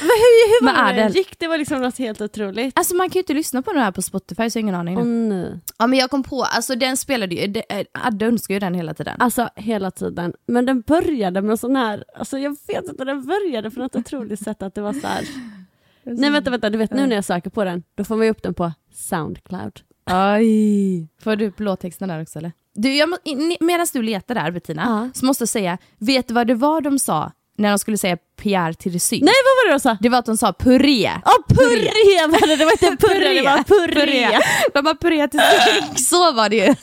Men hur, hur var det? Gick det var liksom något helt otroligt. Alltså man kan ju inte lyssna på den här på Spotify så jag har ingen aning. Nu. nej. Ja men jag kom på, alltså den spelade ju, eh, Adde önskar ju den hela tiden. Alltså hela tiden. Men den började med sån här, alltså jag vet inte, den började på något otroligt sätt att det var så här. <laughs> Nej vänta, vänta, du vet nu när jag söker på den, då får man ju upp den på Soundcloud. Aj. Får du upp låttexten där också eller? Du, jag medan du letar där Bettina, så måste jag säga, vet du vad det var de sa när de skulle säga Pierre till? Nej vad var det de sa? Det var att de sa puré. Ja puré var det, det var inte puré, det var puré. De har puré till. Så var det ju. <laughs>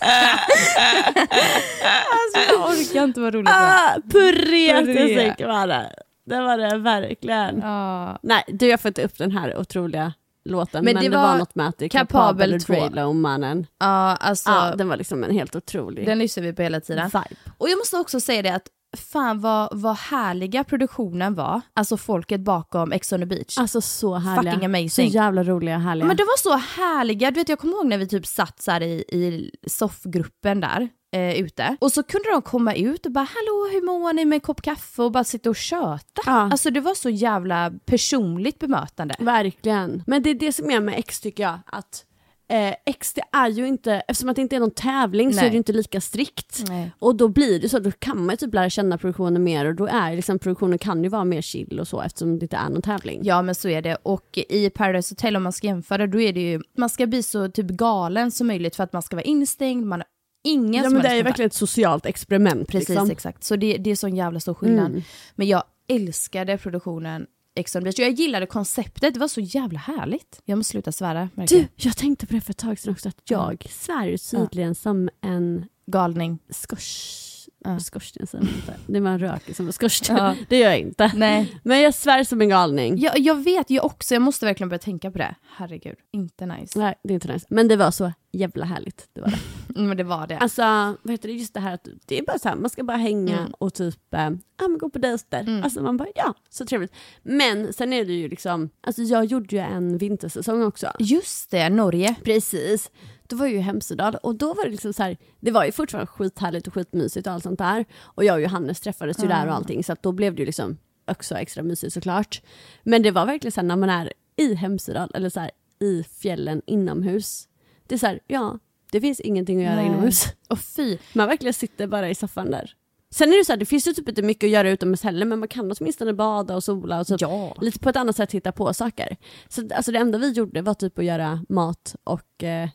alltså jag orkar inte vad roligt det var. Ah, puré Puré. till var det. Det var det verkligen. Ja. Nej du jag får inte upp den här otroliga låten men, Men det, det var, var något med att det är Kapabel Kapabel och. Draylo mannen. Ja, alltså Ja, den var liksom en helt otrolig den lyssnar vi på hela tiden. vibe. Och jag måste också säga det att fan vad, vad härliga produktionen var, alltså folket bakom Ex on the beach. Alltså så härliga. Fucking amazing. Så jävla roliga och härliga. Men de var så härliga, du vet jag kommer ihåg när vi typ satt så i, i soffgruppen där eh, ute och så kunde de komma ut och bara hallå hur mår ni med en kopp kaffe och bara sitta och köta. Ja. Alltså det var så jävla personligt bemötande. Verkligen. Men det är det som är med X tycker jag. Att eh, X det är ju inte, eftersom att det inte är någon tävling så Nej. är det inte lika strikt. Nej. Och då blir det så, då kan man ju typ lära känna produktionen mer och då är liksom produktionen kan ju vara mer chill och så eftersom det inte är någon tävling. Ja men så är det och i Paradise Hotel om man ska jämföra då är det ju, man ska bli så typ galen som möjligt för att man ska vara instängd, man ingen Ja men det är ju verkligen ett socialt experiment. Precis, liksom. exakt. Så det, det är sån jävla stor skillnad. Mm. Men jag älskade produktionen Ex on the beach. Jag gillade konceptet, det var så jävla härligt. Jag måste sluta svära. Du, jag. tänkte på det för ett tag sedan också att jag svär tydligen som en Galning. skors... Ja. Skorsten säger man inte. Det man röker som en skorsten. Ja. Det gör jag inte. Nej. Men jag svär som en galning. Jag, jag vet ju också, jag måste verkligen börja tänka på det. Herregud, inte nice. Nej, det är inte nice. Men det var så jävla härligt. Det var det. <laughs> Mm, Men det var det. Alltså, vad heter det, just det här att det är bara så här, man ska bara hänga Mm. och typ, men gå på dejter. Mm. Alltså man bara, ja, så trevligt. Men sen är det ju liksom, alltså jag gjorde ju en vintersäsong också. Just det, Norge. Precis. Då var jag ju i Hemsedal och då var det liksom så här, det var ju fortfarande skithärligt och skitmysigt och allt sånt där. Och jag och Johannes träffades ju där och allting så att då blev det ju liksom också extra mysigt såklart. Men det var verkligen så här när man är i Hemsedal eller så här i fjällen inomhus. Det är så här, ja, det finns ingenting att göra Nej. inomhus. Och fy. Man verkligen sitter bara i soffan där. Sen är det så här, det finns ju typ inte mycket att göra utomhus heller men man kan åtminstone bada och sola och typ Ja. lite på ett annat sätt hitta på saker. Så alltså det enda vi gjorde var typ att göra mat och eh,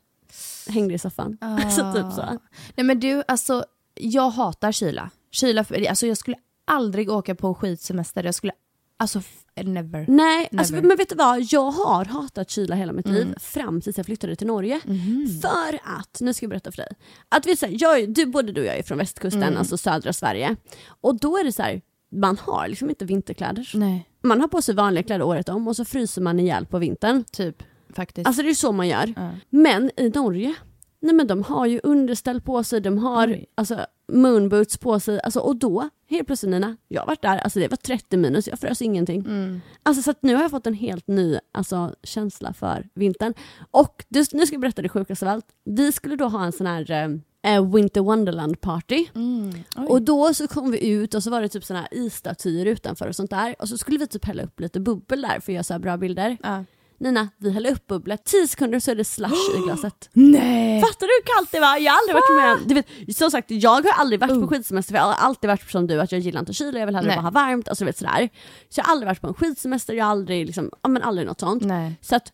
hängde i soffan. <laughs> Alltså typ så. Nej men du, alltså jag hatar kyla. Kyla, för, alltså jag skulle aldrig åka på en skitsemester. Jag skulle, alltså never. Nej, alltså, Never. men vet du vad? Jag har hatat kyla hela mitt liv Mm. fram tills jag flyttade till Norge. Mhm. För att, nu ska jag berätta för dig. Att vi, så här, jag, du, både du och jag är från västkusten, Mm. alltså södra Sverige. Och då är det så här, man har liksom inte vinterkläder. Nej, Man har på sig vanliga kläder året om och så fryser man ihjäl på vintern. typ faktiskt. Alltså det är så man gör. Ja. Men i Norge, nej men de har ju underställ på sig, de har Oj. alltså, moonboots på sig. Alltså, och då, helt plötsligt Nina, jag har varit där, alltså det var 30 minus, jag frös ingenting. Mm. Alltså så nu har jag fått en helt ny alltså, känsla för vintern. Och du, nu ska jag berätta det sjukaste av allt. Vi skulle då ha en sån här eh, eh, Winter Wonderland party. Mm. Och då så kom vi ut och så var det typ såna här isstatyer utanför och sånt där. Och så skulle vi typ hälla upp lite bubbel där för att göra så bra bilder. ja. Nina, vi häller upp bubblet, 10 sekunder så är det slush i <gasps> glaset. Nej! Fattar du hur kallt det var? Jag har aldrig varit med du vet, Som sagt, jag har aldrig varit på Uh. skidsemester för jag har alltid varit som du att jag gillar inte kyla, jag vill hellre Nej. bara ha varmt. Alltså, du vet, sådär. Så jag har aldrig varit på en skidsemester, jag har aldrig, liksom, ja, men aldrig något sånt. Nej. Så att,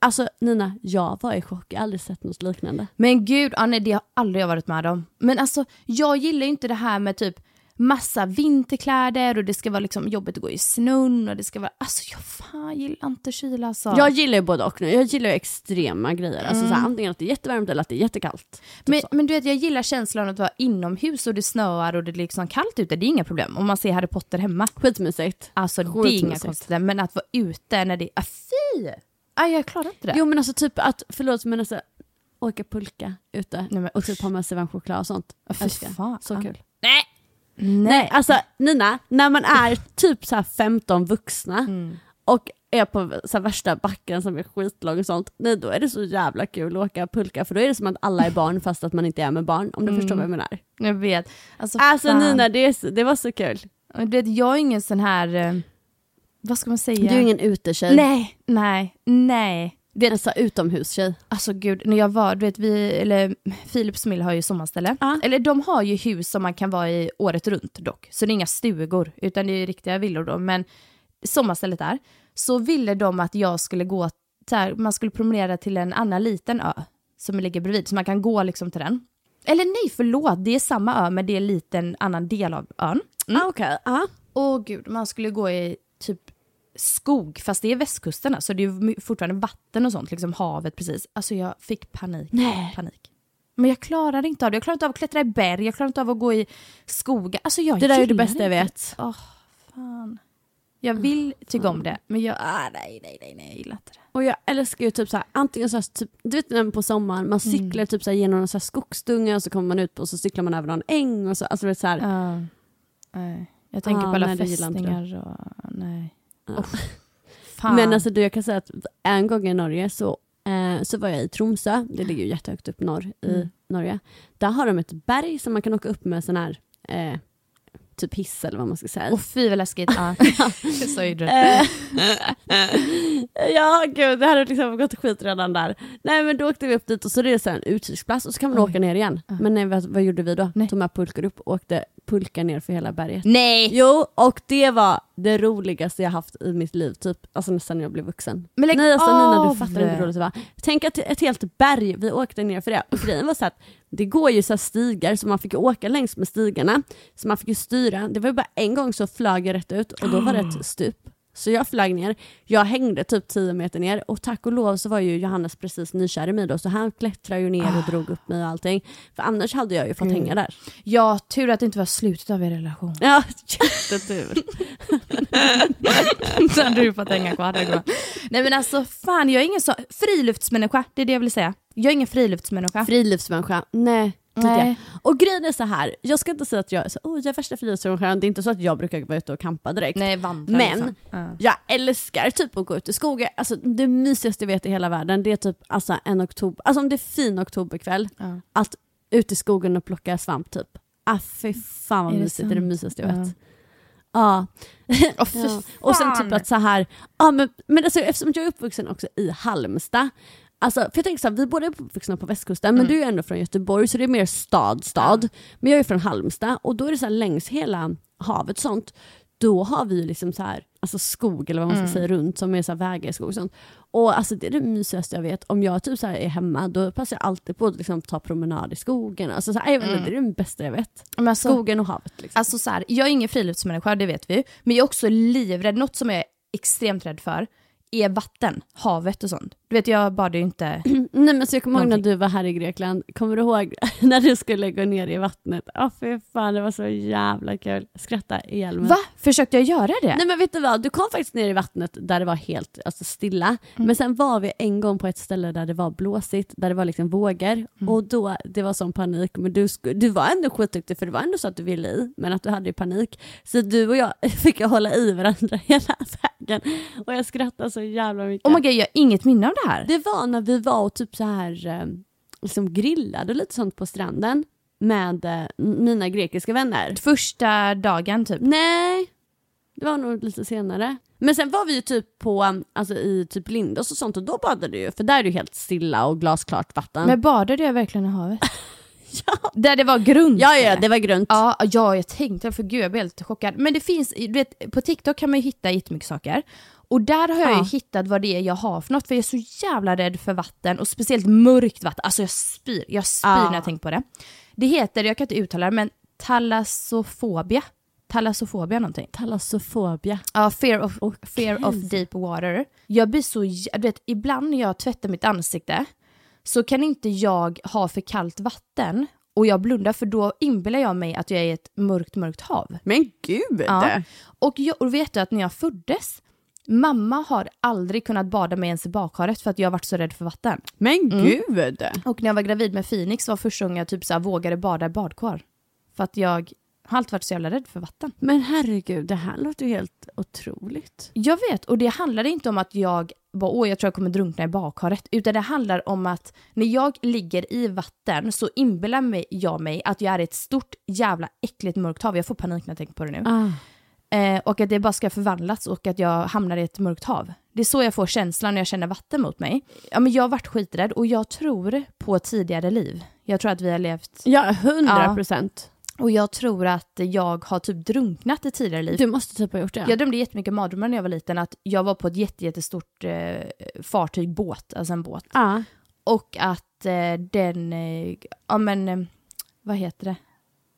alltså Nina, jag var i chock, jag har aldrig sett något liknande. Men gud, ja, nej, det har aldrig jag varit med om. Men alltså, jag gillar ju inte det här med typ massa vinterkläder och det ska vara liksom jobbigt att gå i snön och det ska vara, alltså jag fan gillar inte kyla alltså. Jag gillar ju både och nu. Jag gillar ju extrema grejer. Alltså så här, antingen att det är jättevarmt eller att det är jättekallt. Typ men, men du vet jag gillar känslan att vara inomhus och det snöar och det är liksom kallt ute, det är inga problem. Om man ser Harry Potter hemma. Skitmysigt. Alltså det är inga konstigheter, men att vara ute när det är, ah, fy! Ah, jag klarar inte det. Jo men alltså typ att, förlåt men alltså åka pulka ute Nej, men och typ ha med sig varm choklad och sånt. Ah, fy fan. Så kul. Nej. Nej alltså Nina, när man är typ så här 15 vuxna Mm. och är på så värsta backen som är skitlång och sånt, nej då är det så jävla kul att åka pulka för då är det som att alla är barn fast att man inte är med barn om du förstår vad jag menar. Jag vet. Alltså, Alltså fan. Nina det, det var så kul. Du vet, jag är ingen sån här, eh, vad ska man säga? Du är ingen utetjej. Nej, nej, nej. Du är en så här utomhustjej. Alltså gud, när jag var, du vet vi, eller Philips familj har ju sommarställe. Ja. Eller de har ju hus som man kan vara i året runt dock. Så det är inga stugor, utan det är riktiga villor då. Men sommarstället där, så ville de att jag skulle gå, här, man skulle promenera till en annan liten ö som ligger bredvid, så man kan gå liksom till den. Eller nej, förlåt, det är samma ö men det är en liten annan del av ön. Ah, Okej, ja. Åh gud, man skulle gå i typ skog, fast det är västkusten, så det är fortfarande vatten och sånt, liksom havet precis. Alltså jag fick panik. Nej. panik. Men jag klarade inte av det. Jag klarade inte av att klättra i berg, jag klarade inte av att gå i skogar. Alltså jag Det där är det bästa jag vet. Åh, fan. Jag vill tycka om det, men jag, ah, nej, nej, nej, nej, jag gillar inte det. Och jag älskar ju typ så här, antingen så här, typ, du vet när på sommaren, man Mm. cyklar typ så här genom en så här skogsdunge och så kommer man ut och så cyklar man över någon äng och så, alltså det är så här, Ja. nej. Jag tänker Ah, på alla nej, fästingar och nej. Ja. <laughs> Fan. Men alltså du, jag kan säga att en gång i Norge så, eh, så var jag i Tromsö, det ligger ju jättehögt upp norr i Mm. Norge. Där har de ett berg som man kan åka upp med sån här, eh, typ hiss eller vad man ska säga. Åh fy vad läskigt. Ja. <laughs> så <laughs> det. Eh, ja gud, det hade liksom gått skit redan där. Nej men då åkte vi upp dit och så är det så en utkiksplats och så kan man Oj. åka ner igen. Men nej, vad, vad gjorde vi då? Nej. Tog med pulkor upp och åkte pulka ner för hela berget. Nej! Jo, och det var det roligaste jag haft i mitt liv, typ, alltså nästan när jag blev vuxen. Men lägg Nej alltså Nina, du fattar inte hur roligt det var. Tänk att ett helt berg, vi åkte ner för det. Och grejen var så att det går ju så här stigar så man fick åka längs med stigarna. Så man fick ju styra. Det var ju bara en gång så flög jag rätt ut och då var det ett stup. Så jag flög ner, jag hängde typ 10 meter ner och tack och lov så var ju Johannes precis nykär i mig då så han klättrade ju ner och drog upp mig och allting. För annars hade jag ju fått Gud. hänga där. Ja, tur att det inte var slutet av er relation. Ja, jättetur. <laughs> Så hade du fått hänga kvar där. Nej men alltså fan, jag är ingen så friluftsmänniska, det är det jag vill säga. Jag är ingen friluftsmänniska. Friluftsmänniska, nej. Jag. Och grejen är så här, jag ska inte säga att jag är, så, oh, jag är värsta friluftsmänniskan, det är inte så att jag brukar vara ute och campa direkt. Nej, vandra Men liksom. Ja. jag älskar typ att gå ut i skogen, alltså det mysigaste jag vet i hela världen det är typ alltså, en oktober, alltså om det är fin oktoberkväll, Ja. att ut i skogen och plocka svamp typ. Ah fy fan vad Är det mysigt, det är det mysigaste jag Ja. vet. Ja. Åh, fy Ja. <laughs> Och sen typ att så här, ja men, men alltså, eftersom jag är uppvuxen också i Halmstad, alltså, för jag tänker så här, vi båda är uppvuxna på västkusten men Mm. du är ändå från Göteborg så det är mer stad, stad. Men jag är från Halmstad och då är det så här längs hela havet sånt, då har vi liksom så här, alltså skog eller vad man ska Mm. säga runt som är så här vägar i skog och sånt. Och alltså det är det mysigaste jag vet. Om jag typ så är hemma då passar jag alltid på att liksom ta promenad i skogen. Alltså så här, jag vet inte, det är det bästa jag vet. Alltså, Skogen och havet liksom. Alltså så här, jag är ingen friluftsmänniska, det vet vi. Men jag är också livrädd, något som jag är extremt rädd för är vatten, havet och sånt. Du vet jag badar ju inte. <clears throat> Nej men så jag kommer ihåg när du var här i Grekland, kommer du ihåg <laughs> när du skulle gå ner i vattnet? Ja fy fan det var så jävla kul. Skratta ihjäl mig. Va? Försökte jag göra det? Nej men vet du vad, du kom faktiskt ner i vattnet där det var helt alltså, stilla. Mm. Men sen var vi en gång på ett ställe där det var blåsigt, där det var liksom vågor. Mm. Och då, det var sån panik. Men du, du var ändå skitduktig för det var ändå så att du ville i, men att du hade ju panik. Så du och jag <laughs> fick hålla i varandra <laughs> hela vägen. Och jag skrattade så jävla mycket. Oh my god, jag har inget minne av det här. Det var när vi var och typ så här eh, liksom grillade och lite sånt på stranden med eh, mina grekiska vänner. Första dagen typ. Nej, det var nog lite senare. Men sen var vi ju typ på, alltså i typ Lindås och sånt och då badade du ju för där är det ju helt stilla och glasklart vatten. Men badade jag verkligen i havet? <laughs> ja. Där det var grunt? ja, ja, det var grunt. Ja, ja, jag tänkte, för gud jag blev helt chockad. Men det finns, du vet, på TikTok kan man ju hitta jättemycket saker. Och där har jag Ja. ju hittat vad det är jag har för något, för jag är så jävla rädd för vatten och speciellt mörkt vatten. Alltså jag spyr, jag spyr Ja. när jag tänker på det. Det heter, jag kan inte uttala det, men talassofobia. Talassofobia någonting. Talassofobia. Ja, fear of, Okej. fear of deep water. Jag blir så, du vet, ibland när jag tvättar mitt ansikte så kan inte jag ha för kallt vatten och jag blundar för då inbillar jag mig att jag är i ett mörkt, mörkt hav. Men gud! Ja. Och, jag, och vet du att när jag föddes, mamma har aldrig kunnat bada mig ens i badkaret för att jag har varit så rädd för vatten. Men Mm. gud! Och när jag var gravid med Phoenix var första gången jag typ så här vågade bada i badkar. För att jag har alltid varit så jävla rädd för vatten. Men herregud, det här låter ju helt otroligt. Jag vet, och det handlar inte om att jag bara, åh jag tror jag kommer drunkna i badkaret, utan det handlar om att när jag ligger i vatten så inbillar jag mig att jag är i ett stort jävla äckligt mörkt hav. Jag får panik när jag tänker på det nu. Ah. Eh, och att det bara ska förvandlas och att jag hamnar i ett mörkt hav. Det är så jag får känslan när jag känner vatten mot mig. Ja, men jag har varit skiträdd och jag tror på tidigare liv. Jag tror att vi har levt... Ja, hundra procent. Och jag tror att jag har typ drunknat i tidigare liv. Du måste typ ha gjort det. Jag drömde jättemycket mardrömmar när jag var liten, att jag var på ett jätte, jättestort eh, fartyg, båt, alltså en båt. Ja. Och att eh, den, eh, ja men, eh, vad heter det?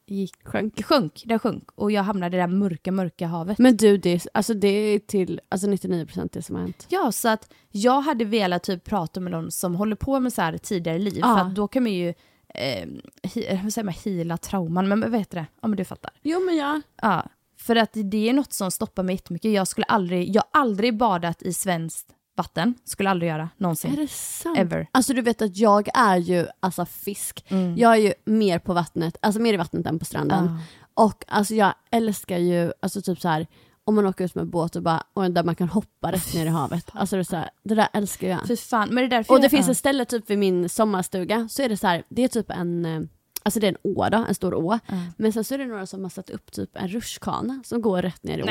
Gick, Sjönk. sjönk, den sjönk. Och jag hamnade i det där mörka, mörka havet. Men du, det är, alltså det är till alltså 99% det som har hänt. Ja, så att jag hade velat typ prata med någon som håller på med så här tidigare liv, Ja. för att då kan man ju, eh, he, vad säger man, heala trauman, men vad heter det? Ja men du fattar. Jo men ja. Ja, för att det är något som stoppar mig jättemycket. Jag skulle aldrig, jag har aldrig badat i svenskt vatten, skulle aldrig göra Är någonsin. det sant? Ever. Alltså du vet att jag är ju alltså fisk. Mm. Jag är ju mer på vattnet, alltså mer i vattnet än på stranden. Och alltså jag älskar ju, alltså typ så här om man åker ut med båt och bara, och där man kan hoppa rätt ner i havet. Alltså det, är så här, det där älskar jag. Fy fan, men det är Och det jag, finns ett ställe typ vid min sommarstuga, så är det så här, det är typ en, eh, alltså det är en å då, en stor å. Men sen så är det några som har satt upp typ en rutschkana som går rätt ner i ån.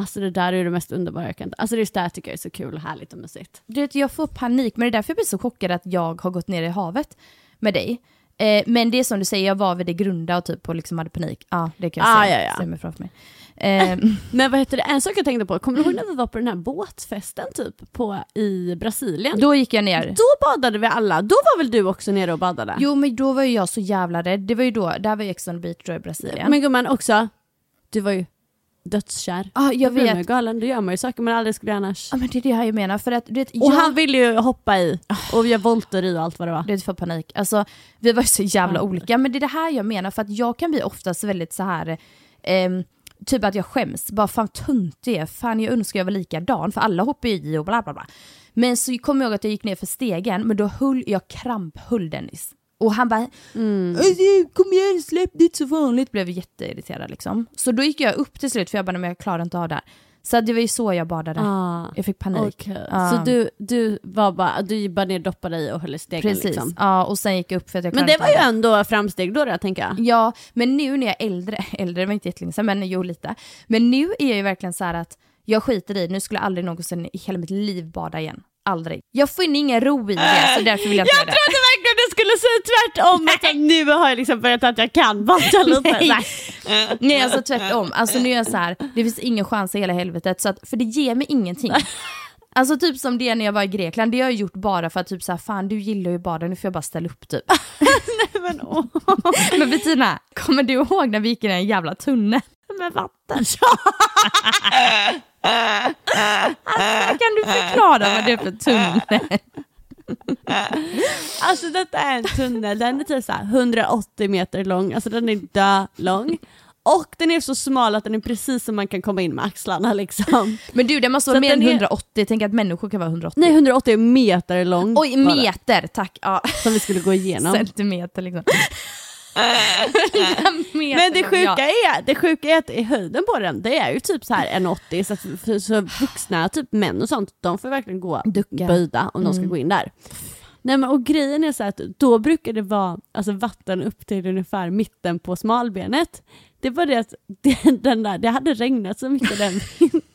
Alltså det där är det mest underbara jag kan Alltså det där tycker jag är så kul och härligt och mysigt. Du vet, jag får panik, men det är därför jag blir så chockad att jag har gått ner i havet med dig. Eh, men det är som du säger, jag var vid det grunda och typ och liksom hade panik. Ja, det kan jag Ah, säga. ja, ja. Stämmer framför mig. Eh, <laughs> Men vad heter det, en sak jag tänkte på, kommer du ihåg när vi var på den här båtfesten typ på, i Brasilien? då gick jag ner. Då badade vi alla, då var väl du också nere och badade? Jo, men då var ju jag så jävla rädd. Det var ju då, där var ju Ex on the Beach då i Brasilien. Men gumman också, du var ju dödskär. Ja, jag blir man vet. galen, då gör man ju saker man aldrig skulle göra annars. Ja, men det är det jag menar. För att, vet, Och jag... han ville ju hoppa i och vi volter i och allt vad det var. Du vet, för panik. Alltså, vi var ju så jävla Ja. olika. Men det är det här jag menar, för att jag kan bli oftast väldigt så här... ehm, typ att jag skäms. Bara fan töntig jag är. Fan jag önskar jag var likadan, för alla hoppar ju i och bla bla bla. Men så kommer jag ihåg att jag gick ner för stegen, men då höll jag kramphöll Dennis. Och han bara "Alltså, “Kom igen, släpp, inte så vanligt” blev jätteirriterad liksom. Så då gick jag upp till slut för jag bara “Nej, men jag klarar inte av det här”. Så det var ju så jag badade. Ah, Jag fick panik. okej. Ja. Så du, du var bara, du bara ner doppade i och höll i stegen Precis, liksom. ja och sen gick jag upp för att jag Men det var ju ändå framsteg då, då tänker jag. Ja, men nu när jag är äldre, <laughs> äldre var inte jättelänge sedan, men jo lite. Men nu är jag ju verkligen så här att jag skiter i, nu skulle jag aldrig någonsin i hela mitt liv bada igen. Aldrig. Jag finner ingen ro i det, så därför vill jag inte göra det. trodde verkligen du skulle säga tvärtom, att nu har jag liksom börjat att jag kan bada lite. Nej. Nej, alltså tvärtom. Alltså nu är jag så här, det finns ingen chans i hela helvetet, så att, för det ger mig ingenting. <laughs> Alltså typ som det när jag var i Grekland, det har jag gjort bara för att typ så här, fan du gillar ju bada, nu får jag bara ställa upp typ. <laughs> Men, åh, <laughs> Men Bettina, kommer du ihåg när vi gick i den jävla tunneln med vatten? <laughs> alltså, kan du förklara vad det är för tunnel? <laughs> Alltså detta är en tunnel, den är typ så här 180 meter lång, alltså den är dö lång. Och den är så smal att den är precis som man kan komma in med axlarna liksom. Men du, den måste vara mer än den är- 180, tänk att människor kan vara 180. Nej 180 meter lång. Oj, meter, tack. Ja. Som vi skulle gå igenom. <laughs> Centimeter liksom. <laughs> Men det sjuka, är, det sjuka är att i höjden på den, det är ju typ så här 1,80 så, för, så vuxna typ män och sånt, de får verkligen gå Ducka. böjda om de ska gå in där. Nej men och grejen är så att då brukar det vara alltså, vatten upp till ungefär mitten på smalbenet. Det var det att det, <laughs> den där, det hade regnat så mycket den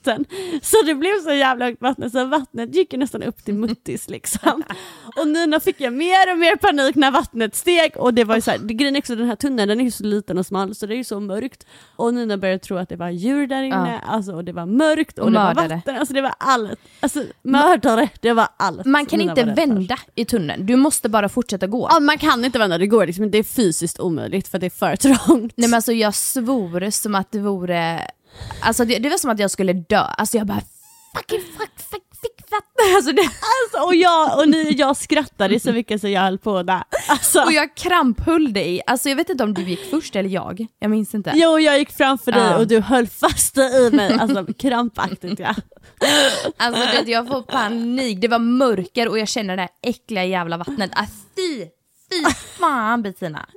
vatten. Så det blev så jävla högt vatten så vattnet gick ju nästan upp till muttis liksom. Och Nina fick jag mer och mer panik när vattnet steg och det var ju så här, det grejen är också den här tunneln den är ju så liten och smal så det är ju så mörkt. Och Nina började tro att det var djur där inne, alltså, och det var mörkt och, Och det var vatten, alltså det var allt. Alltså mördare, det var allt. Man kan Nina inte vända i tunneln, du måste bara fortsätta gå. Ja, man kan inte vända, det går liksom, det är fysiskt omöjligt för det är för trångt. Nej men alltså jag svor som att det vore, alltså det, det var som att jag skulle dö, alltså jag bara fucking fuck, fuck, fick vatten. <laughs> Alltså det, Alltså, och jag, och ni, jag skrattade så mycket så jag höll på där. Alltså, och jag kramphöll dig, alltså jag vet inte om du gick först eller jag, jag minns inte. Jo, jag gick framför dig Ja. och du höll fast dig i mig, alltså krampaktigt ja. Alltså det, jag får panik, det var mörker och jag känner det här äckliga jävla vattnet. Ah, fy, fy fan Bettina.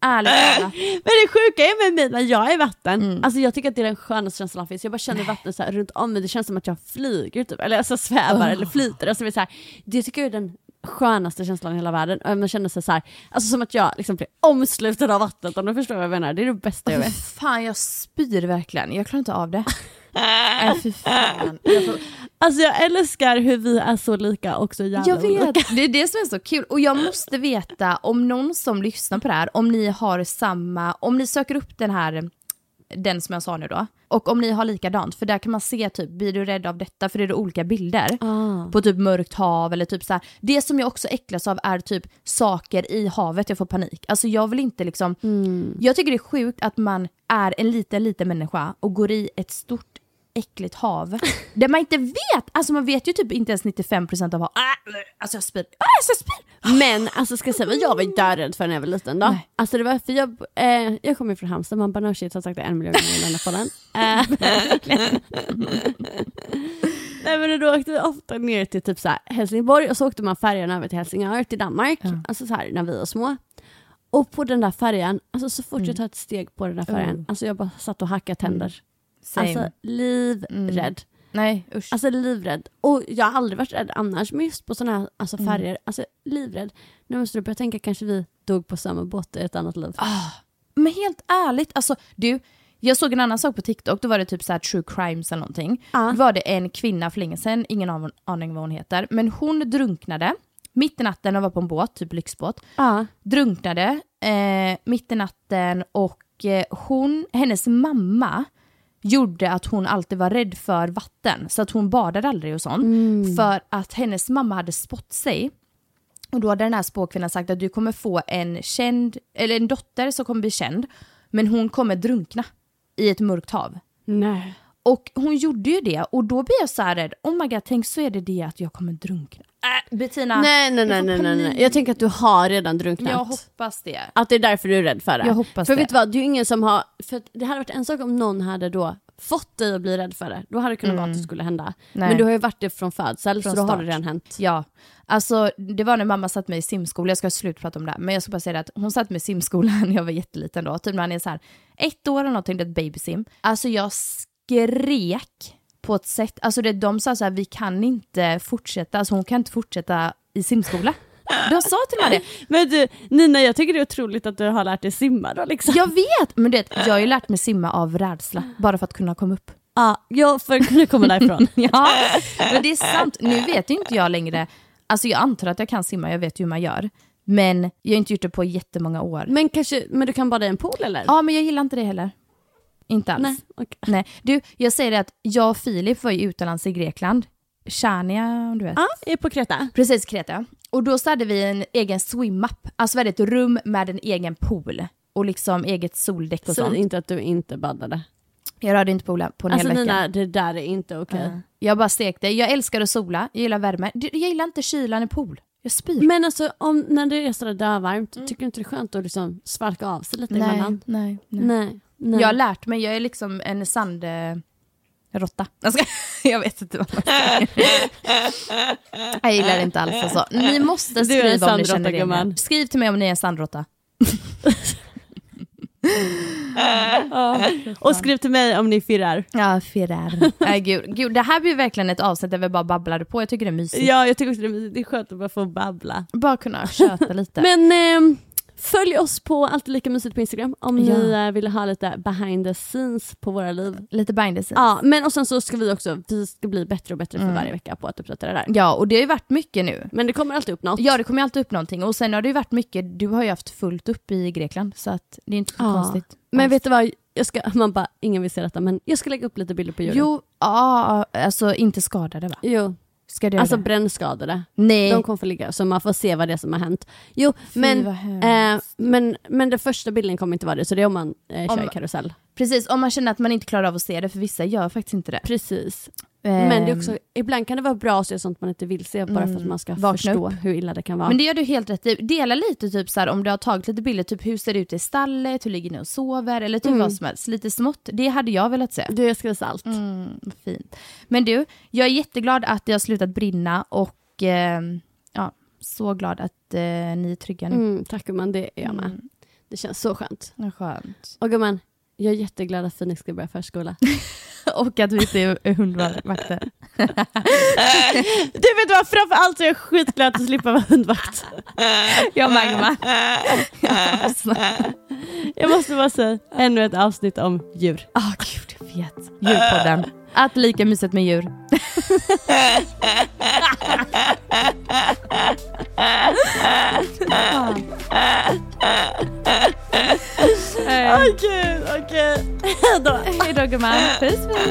Ärligt talat. <laughs> Men det sjuka är med mig när jag är i vatten, Mm. alltså jag tycker att det är den skönaste känslan finns. Jag bara känner vattnet så här runt om mig, det känns som att jag flyger typ, eller alltså svävar eller flyter. Alltså, det, är så här, det tycker jag är den skönaste känslan i hela världen. Och Man känner sig så här, alltså som att jag liksom blir omsluten av vattnet om du förstår vad jag menar. Det är det bästa jag vet. Fan jag spyr verkligen, jag klarar inte av det. <laughs> Nej fy fan. Jag, får, Alltså jag älskar hur vi är så lika och så jävla jag vet, olika. det är det som är så kul. Och jag måste veta om någon som lyssnar på det här, om ni har samma, om ni söker upp den här, den som jag sa nu då, och om ni har likadant, för där kan man se typ, blir du rädd av detta? För det är det olika bilder. Ah. på typ mörkt hav eller typ så här. Det som jag också äcklas av är typ saker i havet, jag får panik. Alltså jag vill inte liksom, jag tycker det är sjukt att man är en liten, liten människa och går i ett stort äckligt hav där man inte vet, alltså man vet ju typ inte ens 95% av hav. Ah, alltså jag spyr, alltså jag spyr. Men alltså ska jag säga vad jag var dörädd för när jag var liten då? Nej. Alltså det var för jag, eh, jag kommer från Halmstad, man bara no shit har sagt det en miljon gånger i den här podden. <laughs> Eh, Nej men då åkte vi ofta ner till typ så här Helsingborg och så åkte man färjan över till Helsingör till Danmark, alltså så här när vi var små. Och på den där färjan, alltså så fort jag tar ett steg på den där färjan, Oh. alltså jag bara satt och hackade tänder. Same. Alltså livrädd. Nej usch. Alltså livrädd. Och jag har aldrig varit rädd annars, men just på sådana här alltså, färger, alltså livrädd. Nu måste du börja tänka, kanske vi dog på samma båt i ett annat liv. Men helt ärligt, alltså du, jag såg en annan sak på TikTok, då var det typ så här true crimes eller någonting. Ja. Då var det en kvinna för länge sedan, ingen aning vad hon heter, men hon drunknade mitt i natten och var på en båt, typ lyxbåt. Ja. Drunknade eh, mitt i natten och eh, hon, hennes mamma gjorde att hon alltid var rädd för vatten, så att hon badade aldrig och sånt. För att hennes mamma hade spott sig. Och då hade den här spåkvinnan sagt att du kommer få en känd, eller en dotter som kommer bli känd, men hon kommer drunkna i ett mörkt hav. Nej. Och hon gjorde ju det och då blir jag så här rädd, oh my god, tänk så är det det att jag kommer drunkna. Äh, Bettina, Nej, nej, nej, nej, nej, nej. Jag tänker att du har redan drunknat. Jag hoppas det. Att det är därför du är rädd för det. Jag hoppas för det. vet du vad, det är ju ingen som har, för det hade varit en sak om någon hade då fått dig att bli rädd för det. Då hade det kunnat vara att det skulle hända. Mm. Nej. Men du har ju varit det från födsel, Från så då har start. det redan hänt. Ja, alltså det var när mamma satt mig i simskola, jag ska sluta prata om det här, men jag ska bara säga det att hon satt mig i simskolan <laughs> när jag var jätteliten då, typ när han är så här ett år eller någonting, det är ett babysim. Alltså jag skrek på ett sätt, alltså det, de sa så här, vi kan inte fortsätta, alltså hon kan inte fortsätta i simskola. De sa till mig det. Men du, Nina jag tycker det är otroligt att du har lärt dig simma då liksom. Jag vet, men det, jag har ju lärt mig simma av rädsla, bara för att kunna komma upp. Ja, jag för att kunna komma därifrån. <laughs> Ja, men det är sant. Nu vet ju inte jag längre, alltså jag antar att jag kan simma, jag vet ju hur man gör. Men jag har inte gjort det på jättemånga år. Men kanske, men du kan bada i en pool eller? Ja, men jag gillar inte det heller. Inte alls. Nej, Nej. okej. Du, jag säger det att jag och Filip var ju utomlands i Grekland. Chania, om du vet. Ja, på Kreta. Precis, Kreta. Och då så hade vi en egen swim-up. Alltså vi hade ett rum med en egen pool. Och liksom eget soldäck och Säg sånt. inte att du inte badade. Jag rörde inte poolen på en Alltså hel vecka. Nina, det där är inte okej. Ja. Jag bara stekte. Jag älskar att sola, jag gillar värme. Jag gillar inte kylan i pool. Jag spyr. Men alltså om, när det är sådär dövarmt, tycker du inte det är skönt att liksom svalka av sig lite nej, emellan? nej, nej. Nej. Nej. Jag har lärt mig, jag är liksom en sand... eh, Råtta. Jag, ska, <laughs> jag vet inte vad man säger. Jag gillar det inte alls alltså. Ni måste Du är en skriva om ni sandråtta, känner er. Skriv till mig om ni är en sandråtta. <laughs> Och skriv till mig om ni firrar. Ja, firrar. Nej, gud. gud, det här blir verkligen ett avsnitt där vi bara babblade på. Jag tycker det är mysigt. Ja, jag tycker också det är, det är skönt att bara få babbla. Bara kunna köta lite. Men ehm, Följ oss på Alltid Lika Mysigt på Instagram om Ja. ni eh, vill ha lite behind the scenes på våra liv. Lite behind the scenes. Ja, men och sen så ska vi också, vi ska bli bättre och bättre för Mm. varje vecka på att uppdatera det där. Ja, och det har ju varit mycket nu. Men det kommer alltid upp något. Ja, det kommer alltid upp någonting. Och sen har det ju varit mycket, du har ju haft fullt upp i Grekland, så att det är inte så Ja. konstigt. Men vet du vad, jag ska, man bara, ingen vill se detta men jag ska lägga upp lite bilder på djuren. Jo, ja, alltså inte skadade va? jo. Ska du alltså det? brännskadade. Nej. De kommer få ligga så man får se vad det är som har hänt. Jo, Fy, men, eh, men, men den första bilden kommer inte vara det, så det är om man eh, kör Om- i karusell. Precis, om man känner att man inte klarar av att se det, för vissa gör faktiskt inte det. Precis. Ehm, Men det är också, ibland kan det vara bra att se sånt man inte vill se, bara för att Mm, man ska vakna förstå upp. hur illa det kan vara. Men det gör du helt rätt i. Dela lite typ så här, om du har tagit lite bilder, typ hur ser det ut i stallet, hur ligger ni och sover eller typ Mm. vad som helst. Lite smått, det hade jag velat se. Du, jag ska visa allt. Mm, fint. Men du, jag är jätteglad att det har slutat brinna och eh, ja, så glad att eh, ni är trygga nu. Mm, tack gumman, det är jag med. Mm, Det känns så skönt. skönt. Och gumman, jag är jätteglad att Phoenix ska börja förskola. <laughs> Och att vi är hundvakter. du vet vad, framförallt är jag skitglad att slippa vara hundvakt. Jag Magma. Jag måste bara säga, ännu ett avsnitt om djur. Åh gud, jag vet. Djurpodden. Att lika mysigt med djur. <laughs> Åh gud, okej. <laughs> Hejdå. Hej då gumman. Puss puss.